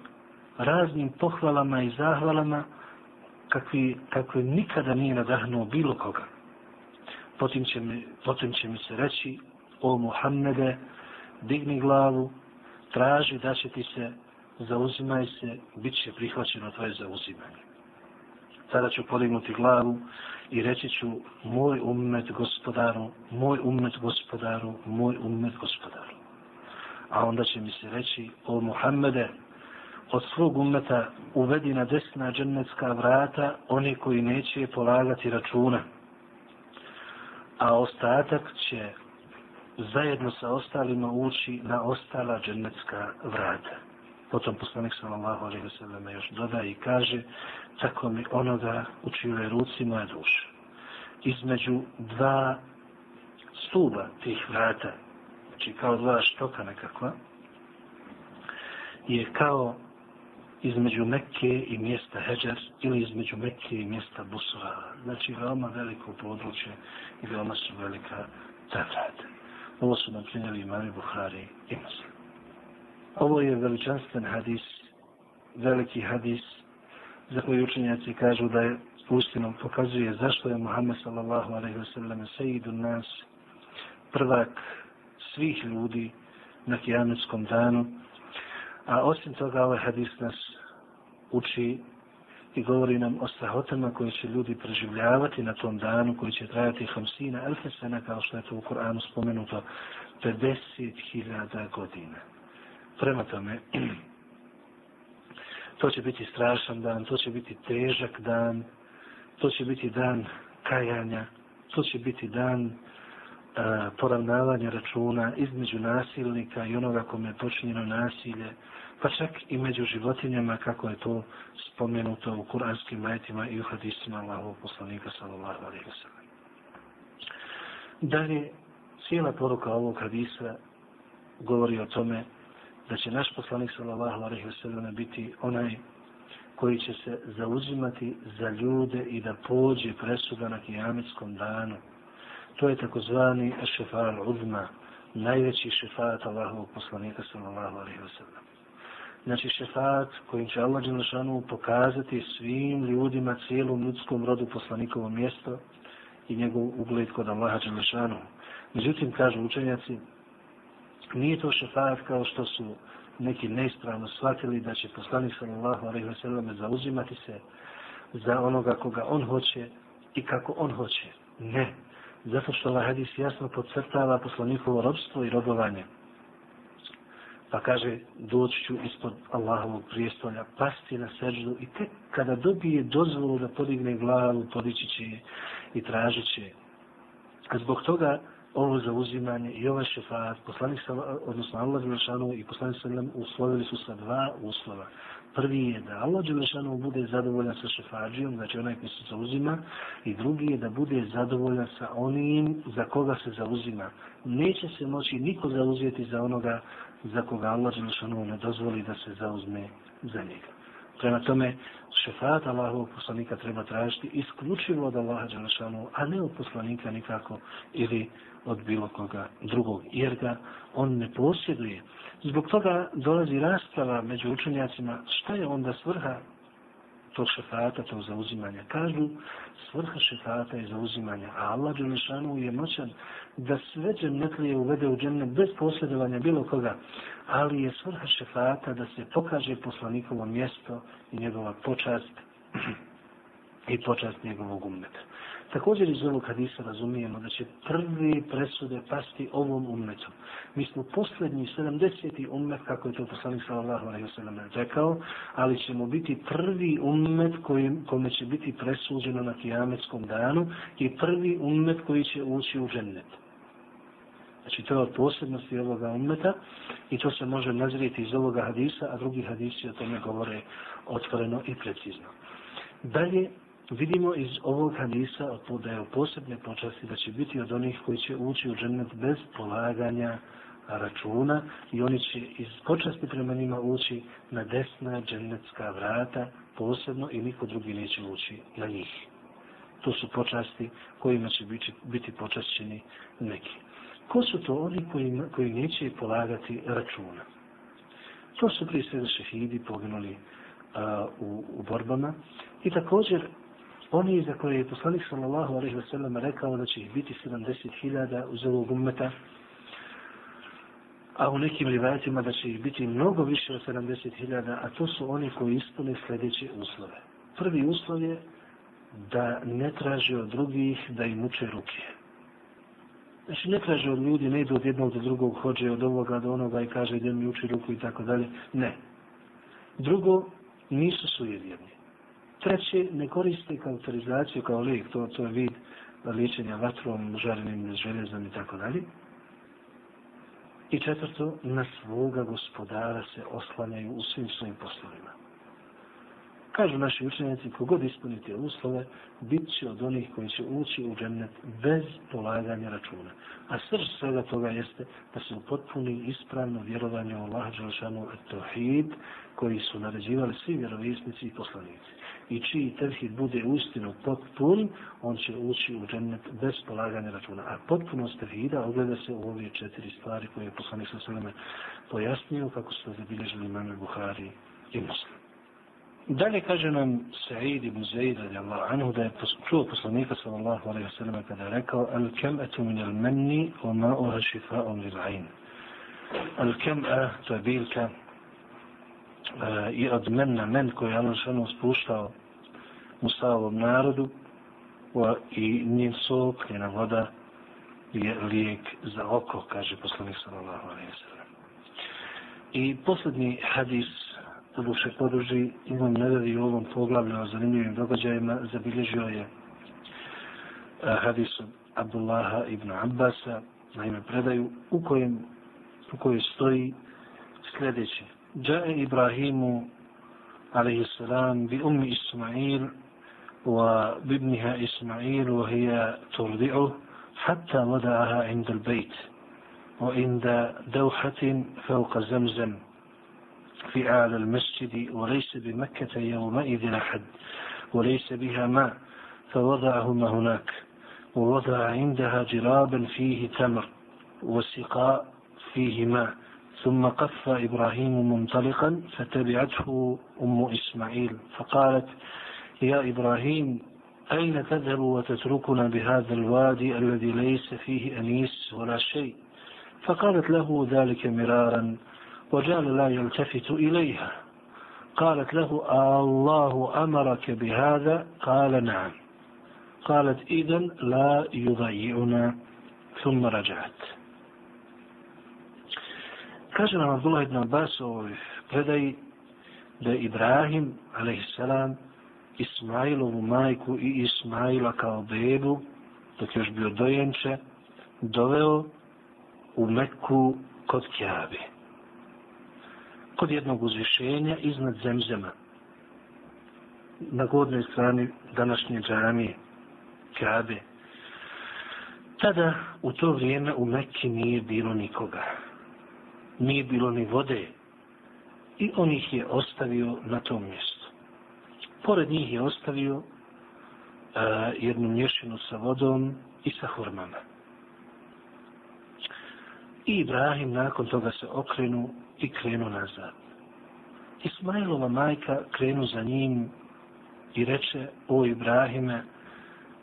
raznim pohvalama i zahvalama kakvi, kakvi nikada nije nadahnuo bilo koga. Potim će, mi, potim će mi se reći, o Muhammede, digni glavu, traži da će ti se, zauzimaj se, bit će prihvaćeno tvoje zauzimanje. Tada ću podignuti glavu i reći ću, moj ummet gospodaru, moj ummet gospodaru, moj ummet gospodaru. A onda će mi se reći, o Muhammede, od svog umeta uvedi na desna džennetska vrata oni koji neće polagati računa. A ostatak će zajedno sa ostalima ući na ostala džennetska vrata. Potom poslanik sallallahu alejhi ve sellem još doda i kaže tako mi onoga u čijoj ruci moja duša. Između dva stuba tih vrata, znači kao dva štoka nekakva, je kao između Mekke i mjesta Heđer ili između Mekke i mjesta Busra. Znači veoma veliko područje i veoma su velika ta. Ovo su nam prinjeli imami Buhari i Muslim. Ovo je veličanstven hadis, veliki hadis, za koji učenjaci kažu da je ustinom pokazuje zašto je Muhammed sallallahu alaihi wa sallam sejidu nas prvak svih ljudi na kijametskom danu. A osim toga ovaj hadis nas uči i govori nam o strahotama koje će ljudi preživljavati na tom danu koji će trajati hamsina elfe sena kao što je to u Koranu spomenuto 50.000 godina. Prema tome, to će biti strašan dan, to će biti težak dan, to će biti dan kajanja, to će biti dan poravnavanja računa između nasilnika i onoga kome je počinjeno nasilje, pa čak i među životinjama kako je to spomenuto u kuranskim majetima i u hadisima Allahovog poslanika sallallahu alaihi wa sallam. Dalje, cijela poruka ovog hadisa govori o tome da će naš poslanik sallallahu alaihi wa sallam biti onaj koji će se zauzimati za ljude i da pođe presuda na kijametskom danu. To je takozvani šefal uzma, najveći šefat Allahovog poslanika sallallahu alejhi ve sellem. Znači šefat kojim će Allah Đelešanu pokazati svim ljudima, cijelom ljudskom rodu poslanikovo mjesto i njegov ugled kod Allaha Đelešanu. Međutim, kažu učenjaci, nije to šefat kao što su neki neispravno shvatili da će poslanik sallallahu alejhi ve sellem zauzimati se za onoga koga on hoće i kako on hoće. Ne. Zato što ovaj hadis jasno podcrtava poslanikovo robstvo i robovanje. Pa kaže, doći ću ispod Allahovog prijestolja, pasti na seždu i tek kada dobije dozvolu da podigne glavu, podići će i tražit će. A zbog toga ovo zauzimanje i ovaj šefat, poslanik sa, odnosno Allah Đelešanu i poslanik sa uslovili su sa dva uslova. Prvi je da Allah Đelešanu bude zadovoljan sa šefađijom, znači onaj koji se zauzima, i drugi je da bude zadovoljan sa onim za koga se zauzima. Neće se moći niko zauzijeti za onoga za koga Allah Đelešanu ne dozvoli da se zauzme za njega. Prema tome, šefat Allahovog poslanika treba tražiti isključivo od Allaha Đelešanu, a ne od poslanika nikako ili od bilo koga drugog, jer ga on ne posjeduje. Zbog toga dolazi rasprava među učenjacima šta je onda svrha tog šefata, tog zauzimanja. Kažu, svrha šefata je zauzimanja, a Allah Đelešanu je moćan da sve džennetlije uvede u džennet bez posjedovanja bilo koga, ali je svrha šefata da se pokaže poslanikovo mjesto i njegova počast i počast njegovog ummeta. Također iz ovog hadisa razumijemo da će prvi presude pasti ovom ummetom. Mi smo posljednji 70. ummet, kako je to poslanik sallallahu alaihi wasallam rekao, ali ćemo biti prvi ummet kojim, kome će biti presuđeno na kijametskom danu i prvi ummet koji će ući u džennet. Znači to je od posebnosti ovoga ummeta i to se može nazrijeti iz ovoga hadisa, a drugi hadisi o tome govore otvoreno i precizno. Dalje, vidimo iz ovog hadisa da je u posebne počasti da će biti od onih koji će ući u džennet bez polaganja računa i oni će iz počasti prema njima ući na desna džennetska vrata posebno i niko drugi neće ući na njih. To su počasti kojima će biti, biti počašćeni neki. Ko su to oni koji, koji neće polagati računa? To su prije svega šehidi poginuli a, u, u borbama i također oni za koje je poslanik sallallahu alaihi wasallam rekao da će ih biti 70.000 uz ovog ummeta, a u nekim rivajatima da će ih biti mnogo više od 70.000, a to su oni koji ispune sljedeće uslove. Prvi uslov je da ne traže od drugih da im uče ruke. Znači ne traže od ljudi, ne idu od jednog do drugog, hođe od ovoga do onoga i kaže idem mi uči ruku i tako dalje. Ne. Drugo, nisu sujevjerni. Treće, ne koriste kautorizaciju kao lijek, to, to je vid liječenja vatrom, žarenim željezom i tako dalje. I četvrto, na svoga gospodara se oslanjaju u svim svojim poslovima. Kažu naši učenjaci, kogod ispunite uslove, bit će od onih koji će ući u džennet bez polaganja računa. A srž svega toga jeste da se upotpuni ispravno vjerovanje u Allah Đelšanu et Tohid, koji su naređivali svi vjerovisnici i poslanici. I čiji tevhid bude ustinu potpun, on će ući u džennet bez polaganja računa. A potpunost tevhida ogleda se u ove četiri stvari koje je poslanik sa sveme pojasnio kako su zabilježili imame Buhari i Muslim. Dalje kaže nam Sa'id ibn Zaid radijallahu anhu da je čuo poslanika sallallahu alaihi wasallam kada je rekao al kem'atu min al manni wa ma'uha šifa'un lil ayn. Al kem'a, to je biljka, E, i od menna men koje je Allah šanu spuštao u narodu i njen sok, njena voda je lijek za oko, kaže poslanik sallallahu alaihi sallam. I posljednji hadis da poduži imam nedavi u ovom poglavlju o zanimljivim događajima zabilježio je e, hadis od Abdullaha ibn Abbasa na ime predaju u kojem u kojoj stoji sljedeće Salam bi ummi Ismail wa bibniha Ismail wa hija turdi'u حتى وضعها عند البيت وعند دوحة فوق زمزم في أعلى المسجد وليس بمكة يومئذ أحد وليس بها ماء فوضعهما هناك ووضع عندها جرابا فيه تمر وسقاء فيه ماء ثم قف إبراهيم منطلقا فتبعته أم إسماعيل فقالت يا إبراهيم أين تذهب وتتركنا بهذا الوادي الذي ليس فيه أنيس ولا شيء؟ فقالت له ذلك مرارا وجعل لا يلتفت إليها. قالت له الله أمرك بهذا؟ قال نعم. قالت إذا لا يضيعنا ثم رجعت. Kaže nam Abdullah ibn Abbas u ovoj predaji da je Ibrahim, a.s. Ismailovu majku i Ismaila kao bebu, dok još bio dojenče, doveo u Meku kod Kjabe kod jednog uzvišenja iznad zemzema na godnoj strani današnje džamije Kabe tada u to vrijeme u Mekki nije bilo nikoga nije bilo ni vode. I on ih je ostavio na tom mjestu. Pored njih je ostavio a, jednu mješinu sa vodom i sa hurmama. I Ibrahim nakon toga se okrenu i krenu nazad. Ismailova majka krenu za njim i reče, o Ibrahime,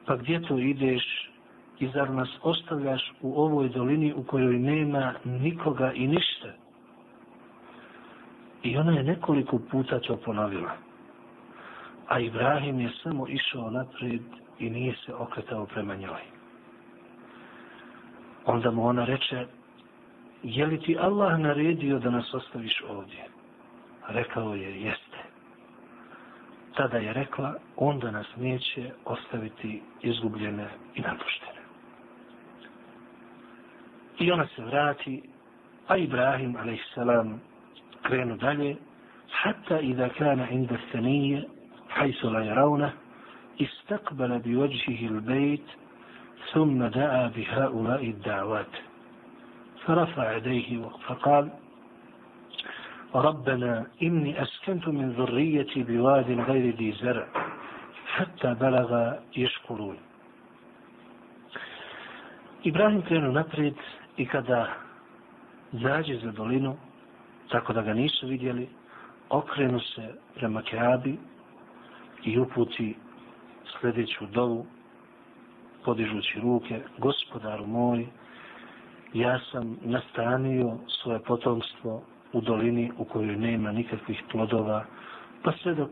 pa gdje to ideš i zar nas ostavljaš u ovoj dolini u kojoj nema nikoga i ništa? I ona je nekoliko puta to ponovila. a Ibrahim je samo išao naprijed i nije se okretao prema njoj. Onda mu ona reče, je li ti Allah naredio da nas ostaviš ovdje? Rekao je, jeste. Tada je rekla, onda nas neće ostaviti izgubljene i napuštene. I ona se vrati, a Ibrahim, a.s. krenu dalje, kana inda stanije, hajsu la jaravna, istakbala bi ođihi il bejt, ثم دعا بهؤلاء الدعوات فرفع يديه فقال ربنا إني أسكنت من ذريتي بواد غير ذي زرع حتى بلغ يشكرون Ibrahim krenu naprijed i kada zađe za dolinu, tako da ga nisu vidjeli, okrenu se prema Keabi i uputi sljedeću dovu, podižući ruke, gospodaru moj, ja sam nastanio svoje potomstvo u dolini u kojoj nema nikakvih plodova, pa sve dok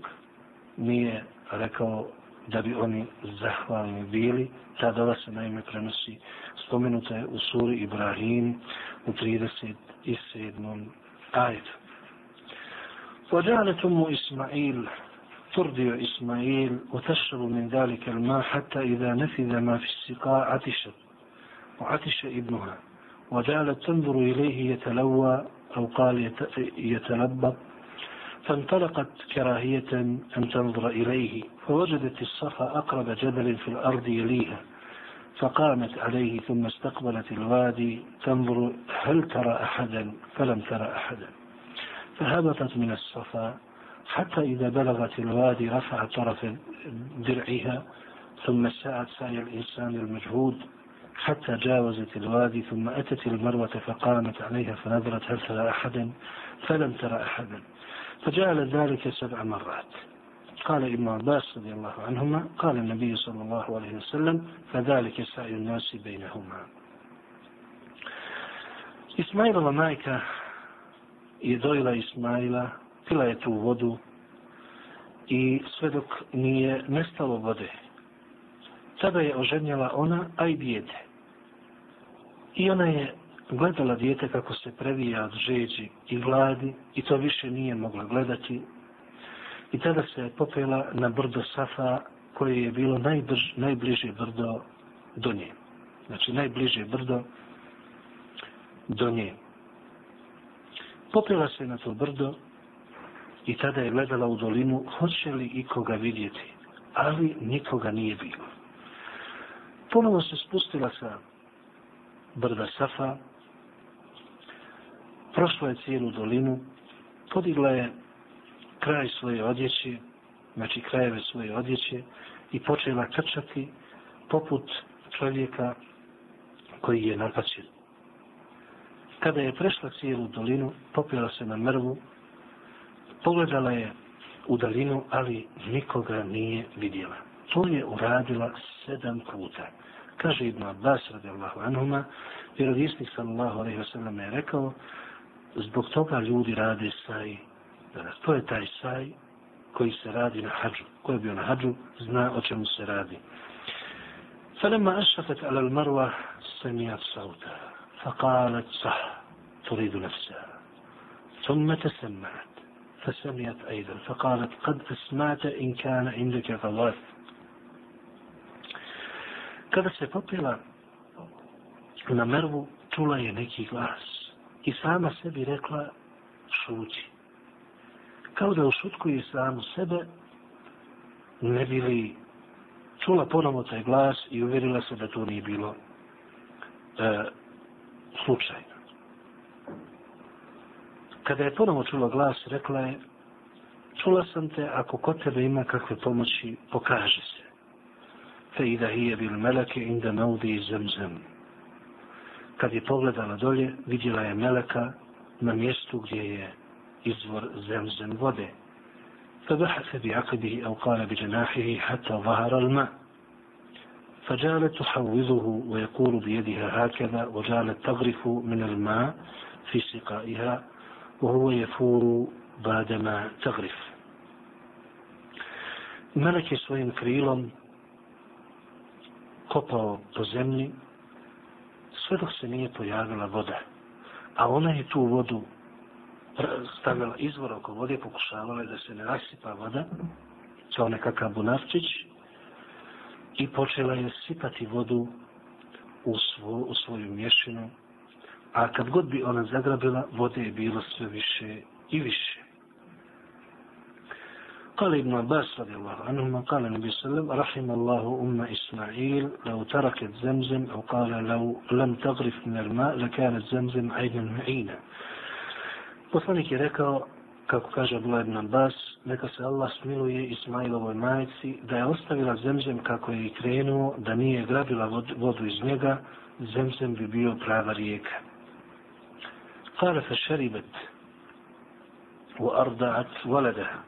nije rekao da bi oni zahvalni bili, ta dova se naime prenosi spomenuta je u suri Ibrahim u 37. ajetu. وجعلت أم إسماعيل ترضي إسماعيل وتشرب من ذلك الماء حتى إذا نفذ ما في السقاء عطشت وعطش ابنها وجعلت تنظر إليه يتلوى أو قال يتلبط فانطلقت كراهية أن تنظر إليه فوجدت الصفا أقرب جبل في الأرض يليها فقامت عليه ثم استقبلت الوادي تنظر هل ترى أحدا؟ فلم ترى أحدا. فهبطت من الصفا حتى إذا بلغت الوادي رفعت طرف درعها ثم سعت سعي الإنسان المجهود. حتى جاوزت الوادي ثم أتت المروة فقامت عليها فنظرت هل ترى أحدا؟ فلم ترى أحدا. فجعل ذلك سبع مرات. قال ابن عباس رضي الله عنهما قال النبي صلى الله عليه وسلم فذلك سعي الناس بينهما Ismailova majka je dojela Ismaila, pila je tu vodu i sve dok nije nestalo vode. Tada je oženjala ona, a i dijete. I ona je gledala dijete kako se previja od žeđi i gladi i to više nije mogla gledati. I tada se je popela na brdo Safa koje je bilo najbrž, najbliže brdo do nje. Znači najbliže brdo do nje. Popela se na to brdo i tada je gledala u dolinu hoće li ikoga vidjeti, ali nikoga nije bilo. Ponovo se spustila sa brda Safa, prošla je cijelu dolinu, podigla je kraj svoje odjeće, znači krajeve svoje odjeće i počela krčati poput čovjeka koji je napačen. Kada je prešla cijelu dolinu, popila se na mrvu, pogledala je u dalinu, ali nikoga nije vidjela. To je uradila sedam puta. Kaže Ibn Abbas radijallahu anhuma, vjerovisnik sallallahu alaihi wasallam je rekao, zbog toga ljudi rade saj. To je taj saj koji se radi na hađu. Ko je bio na hađu, zna o čemu se radi. فلما أشرفت على المروة سمعت صوتا فقالت صح تريد نفسها ثم تسمعت فسمعت أيضا فقالت قد أسمعت إن كان عندك غواث Kada se popila na mervu, čula je neki glas i sama sebi rekla šući. kao da ušutkuje sam sebe, ne bili čula ponovno taj glas i uvjerila se da to nije bilo e, slučajno. Kada je ponovno čula glas, rekla je, čula sam te, ako kod tebe ima kakve pomoći, pokaže se. Fe i da hije bil meleke inda naudi zem zem. Kad je pogledala dolje, vidjela je meleka na mjestu gdje je izvor zemzem vode. فبحث بعقبه أو قال بجناحه حتى ظهر الماء. فجعلت تحوضه ويقول بيدها هكذا وجعلت تغرف من الماء في سقائها وهو يفور بعدما تغرف. Melek je svojim krilom kopao po zemlji sve dok se nije stavila izvor oko vode, pokušavala da se ne rasipa voda, kao nekakav bunarčić, i počela je sipati vodu u, svo, u svoju mješinu, a kad god bi ona zagrabila, vode je bilo sve više i više. قال ابن عباس رضي الله عنهما قال النبي صلى الله عليه وسلم رحم الله أم إسماعيل لو تركت زمزم أو قال لو لم تغرف من الماء لكانت زمزم عينا معينا Poslanik je rekao, kako kaže Abdullah ibn Abbas, neka se Allah smiluje Ismailovoj majici, da je ostavila zemzem kako je i krenuo, da nije grabila vodu iz njega, zemzem bi bio prava rijeka. Kale fe šeribet u ardaat valedeha.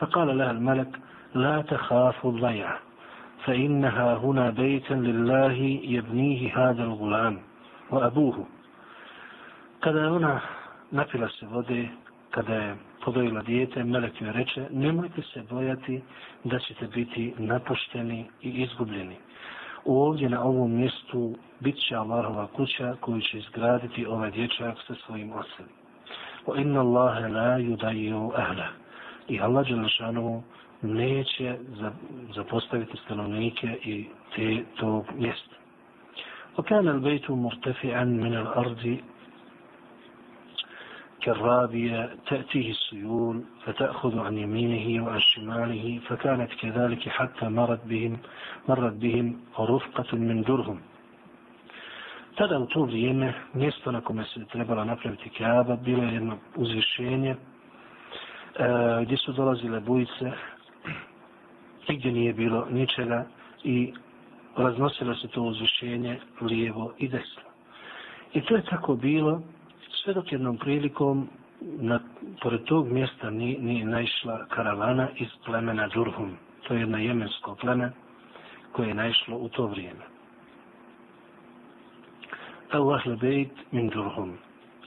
فقال لها الملك لا تخاف الضيعة فإنها هنا بيتا لله يبنيه هذا الغلام وأبوه kada ona napila se vode, kada je podojila dijete, Melek joj reče, nemojte se bojati da ćete biti napušteni i izgubljeni. Ovdje na ovom mjestu bit će Allahova kuća koju će izgraditi ovaj dječak sa svojim osim. O inna Allahe la yudaju ahla. I Allah Đelešanovu neće zapostaviti stanovnike i te tog mjesta. وكان البيت مرتفعا من الأرض كالرابية تأتيه السيول فتأخذ عن يمينه وعن شماله فكانت كذلك حتى مرت بهم مرت بهم رفقة من درهم Tada u to vrijeme, mjesto na kome se trebala napraviti Kaaba, bilo je jedno uzvišenje e, gdje su dolazile bujice, gdje nije bilo ničega i raznosilo se to uzvišenje lijevo i desno. I to je tako bilo sve dok jednom prilikom na, pored tog mjesta nije ni naišla karavana iz plemena Džurhum. To je jedno jemensko pleme koje je naišlo u to vrijeme. Allah lebejt min Džurhum.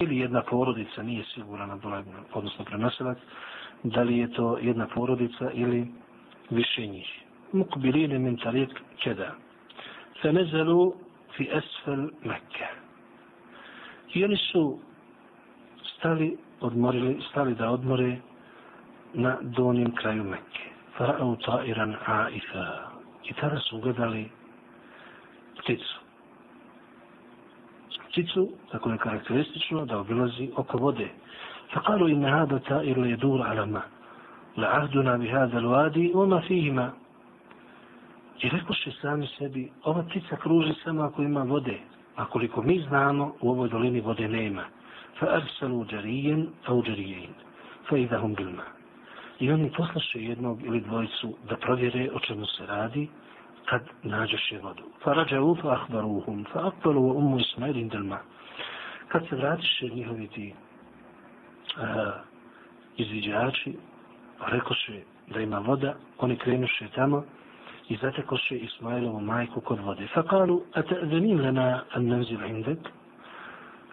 Ili jedna porodica nije sigurana, odnosno prenosilac, da li je to jedna porodica ili više njih. Mukbiline min tarik keda. Fe nezelu fi esfel Mekke. I oni su stali, odmorili, stali da odmore na donjem kraju Mekke. Fara'u ta'iran a'ifa. I tada su gledali pticu. Pticu, tako je karakteristično, da obilazi oko vode. فقالوا إن هذا التائر يدور على ما لعهدنا بهذا الوادي وما فيهما I rekoše sami sebi, ova ptica kruži samo ako ima vode, a koliko mi znamo, u ovoj dolini vode nema. فأرسلوا جريا أو جريين فإذا هم بالماء I oni poslaše jednog ili dvojicu da provjere o čemu se radi kad nađeše vodu. Fa rađa'u fa ahbaruhum fa akbalu wa umu ismail indalma. Kad se vratiše njihovi ti uh, izviđači, rekoše da ima voda, oni krenuše tamo i zatekoše Ismailovu majku kod vode. Fa kalu, a te zanim lana an nenzil indek,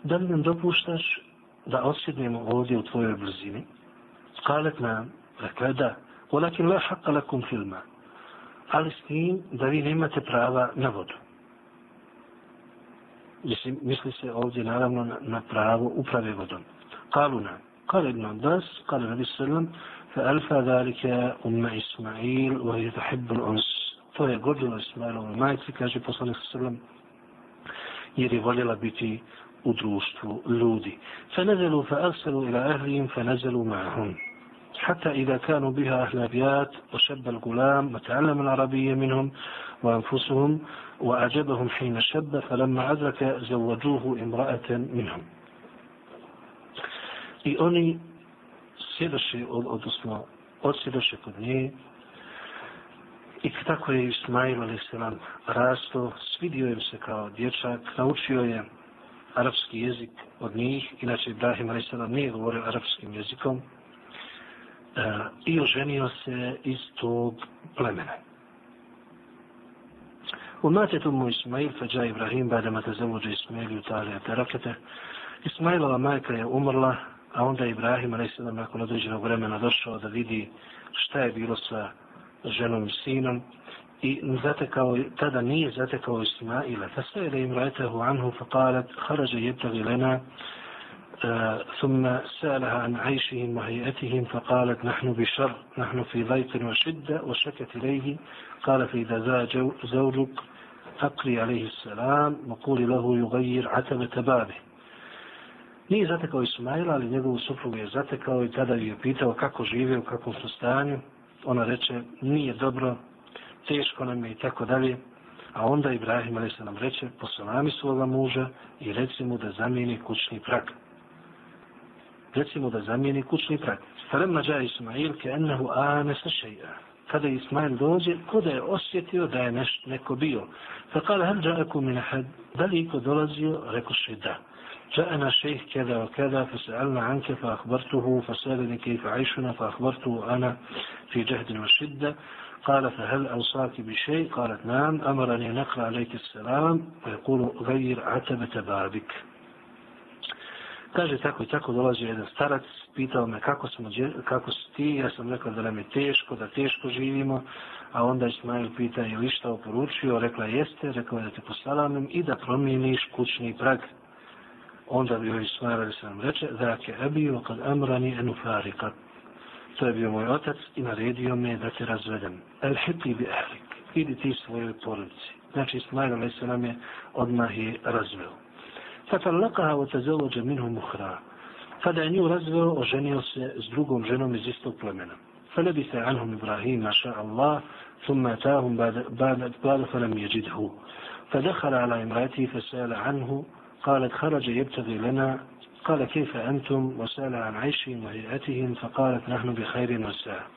da li nam dopuštaš da osjednemo ovdje u tvojoj blizini? Kalet nam, rekla da, ولكن لا حق لكم في الماء ali s tim da vi nemate prava na vodu. Mislim, misli se ovdje naravno na, na pravo uprave vodom. Kalu nam, kale ibn Abbas, kale nabi sallam, fa alfa dhalika umma Ismail, wa je tahibbul uns. To je godilo Ismailovo majci, kaže poslanik sallam, jer je voljela biti u društvu ljudi. فنزلوا فأرسلوا إلى أهلهم فنزلوا معهم حتى إذا كانوا بها أهل أبيات وشب الغلام وتعلم العربية منهم وأنفسهم وأعجبهم حين شب فلما أدرك زوجوه امرأة منهم I oni sjedoše, odnosno odsjedoše kod nje i tako je Ismail a.s. rasto, svidio im se kao dječak, naučio je arapski jezik od njih, inače Ibrahim A.S. nije govorio arapskim jezikom, e, i oženio se iz tog plemena. U matetu mu Ismail, fađa Ibrahim, bada mate zavuđe Ismail i utalija terakete, Ismailova majka je umrla, a onda Ibrahim, a.s. nakon određenog vremena došao da vidi šta je bilo sa ženom i sinom i zatekao, tada nije zatekao Ismaila. Fa sve da im rajtehu anhu fa kalat harađa jebtagi lena ثم سألها عن عيشهم وهيئتهم فقالت نحن بشر نحن في ضيق وشدة وشكت إليه قال فإذا زاء زوجك فقري عليه السلام وقول له يغير عتبة بابه Nije zatekao Ismaila, ali njegovu suprugu je zatekao i tada je pitao kako žive, u kakvom su stanju. Ona reče, nije dobro, teško nam je i tako dalje. A onda Ibrahim ali se nam reče, posalami svoga muža i reci mu da zamijeni kućni prag. Reci mu da zamijeni kućni prag. Falemma dža Ismail ke ennehu ane sa šeja. Kada Ismail dođe, ko da je osjetio da je neš, neko bio. Fa kale, hel džaku min ahad, da li iko dolazio, rekoše da. جاءنا شيخ كذا وكذا فسألنا عنك فأخبرته فسألني كيف عيشنا فأخبرته أنا في جهد وشدة قال فهل أوصاك بشيء قالت نعم أمرني نقرأ عليك السلام ويقول غير عتبة بابك Kaže, tako i tako dolazio jedan starac, pitao me kako, smo, kako si ti, ja sam rekao da nam je teško, da teško živimo, a onda Ismail pita je li šta oporučio, rekla jeste, rekao je da te posalamim i da promijeniš kućni prag. Onda bi joj Ismail se nam reče, da ke ebio kad amrani enu farikat, to je moj otac i naredio me da te razvedem. El hiti bi ehlik, idi ti svojoj porodici. Znači Ismail a.s. je odmah je razveo. Fatallakaha wa tazawwaja minhu muhra. Kada je nju razveo, oženio se s drugom ženom iz istog plemena. فلبث عنهم إبراهيم ما شاء الله ثم أتاهم بعد, بعد, بعد فلم يجده فدخل على امرأته فسأل عنه قالت خرج يبتغي لنا قال كيف أنتم وسأل عن عيشهم وهيئتهم فقالت نحن بخير وساء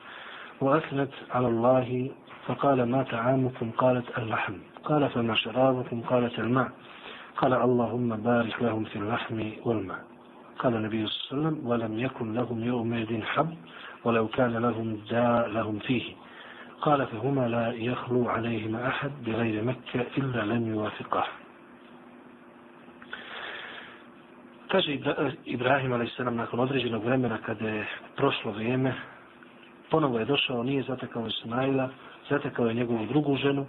وأثنت على الله فقال ما طعامكم؟ قالت اللحم. قال فما شرابكم؟ قالت الماء. قال اللهم بارك لهم في اللحم والماء. قال النبي صلى الله عليه وسلم ولم يكن لهم يومئذ حب ولو كان لهم داء لهم فيه. قال فهما لا يخلو عليهما أحد بغير مكة إلا لم يوافقه. Kaže Ibrahim a.s. nakon određenog vremena kada je prošlo vrijeme, ponovo je došao, nije zatekao Ismaila, zatekao je njegovu drugu ženu,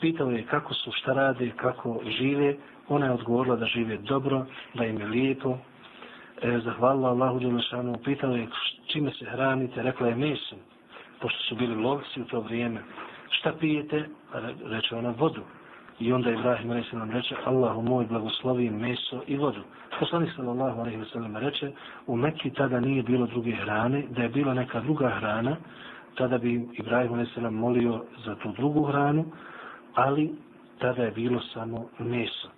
pitao je kako su, šta rade, kako žive, ona je odgovorila da žive dobro, da im je lijepo, e, zahvalila Allahu Đelešanu, pitao je čime se hranite, rekla je mesom, pošto su bili lovci u to vrijeme. Šta pijete? Reče ona vodu. I onda Ibrahim a.s. reče, Allahu moj blagoslovi meso i vodu. Poslanik sallallahu alaihi wa reče, u Mekki tada nije bilo druge hrane, da je bila neka druga hrana, tada bi Ibrahim a.s. molio za tu drugu hranu, ali tada je bilo samo meso.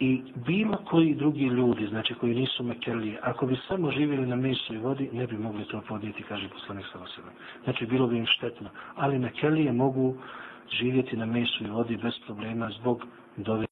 I bilo koji drugi ljudi, znači koji nisu mekelije, ako bi samo živjeli na mesu i vodi, ne bi mogli to podnijeti, kaže poslanik sallallahu alaihi wa. Znači bilo bi im štetno. Ali mekelije mogu živjeti na mesu i vodi bez problema zbog dove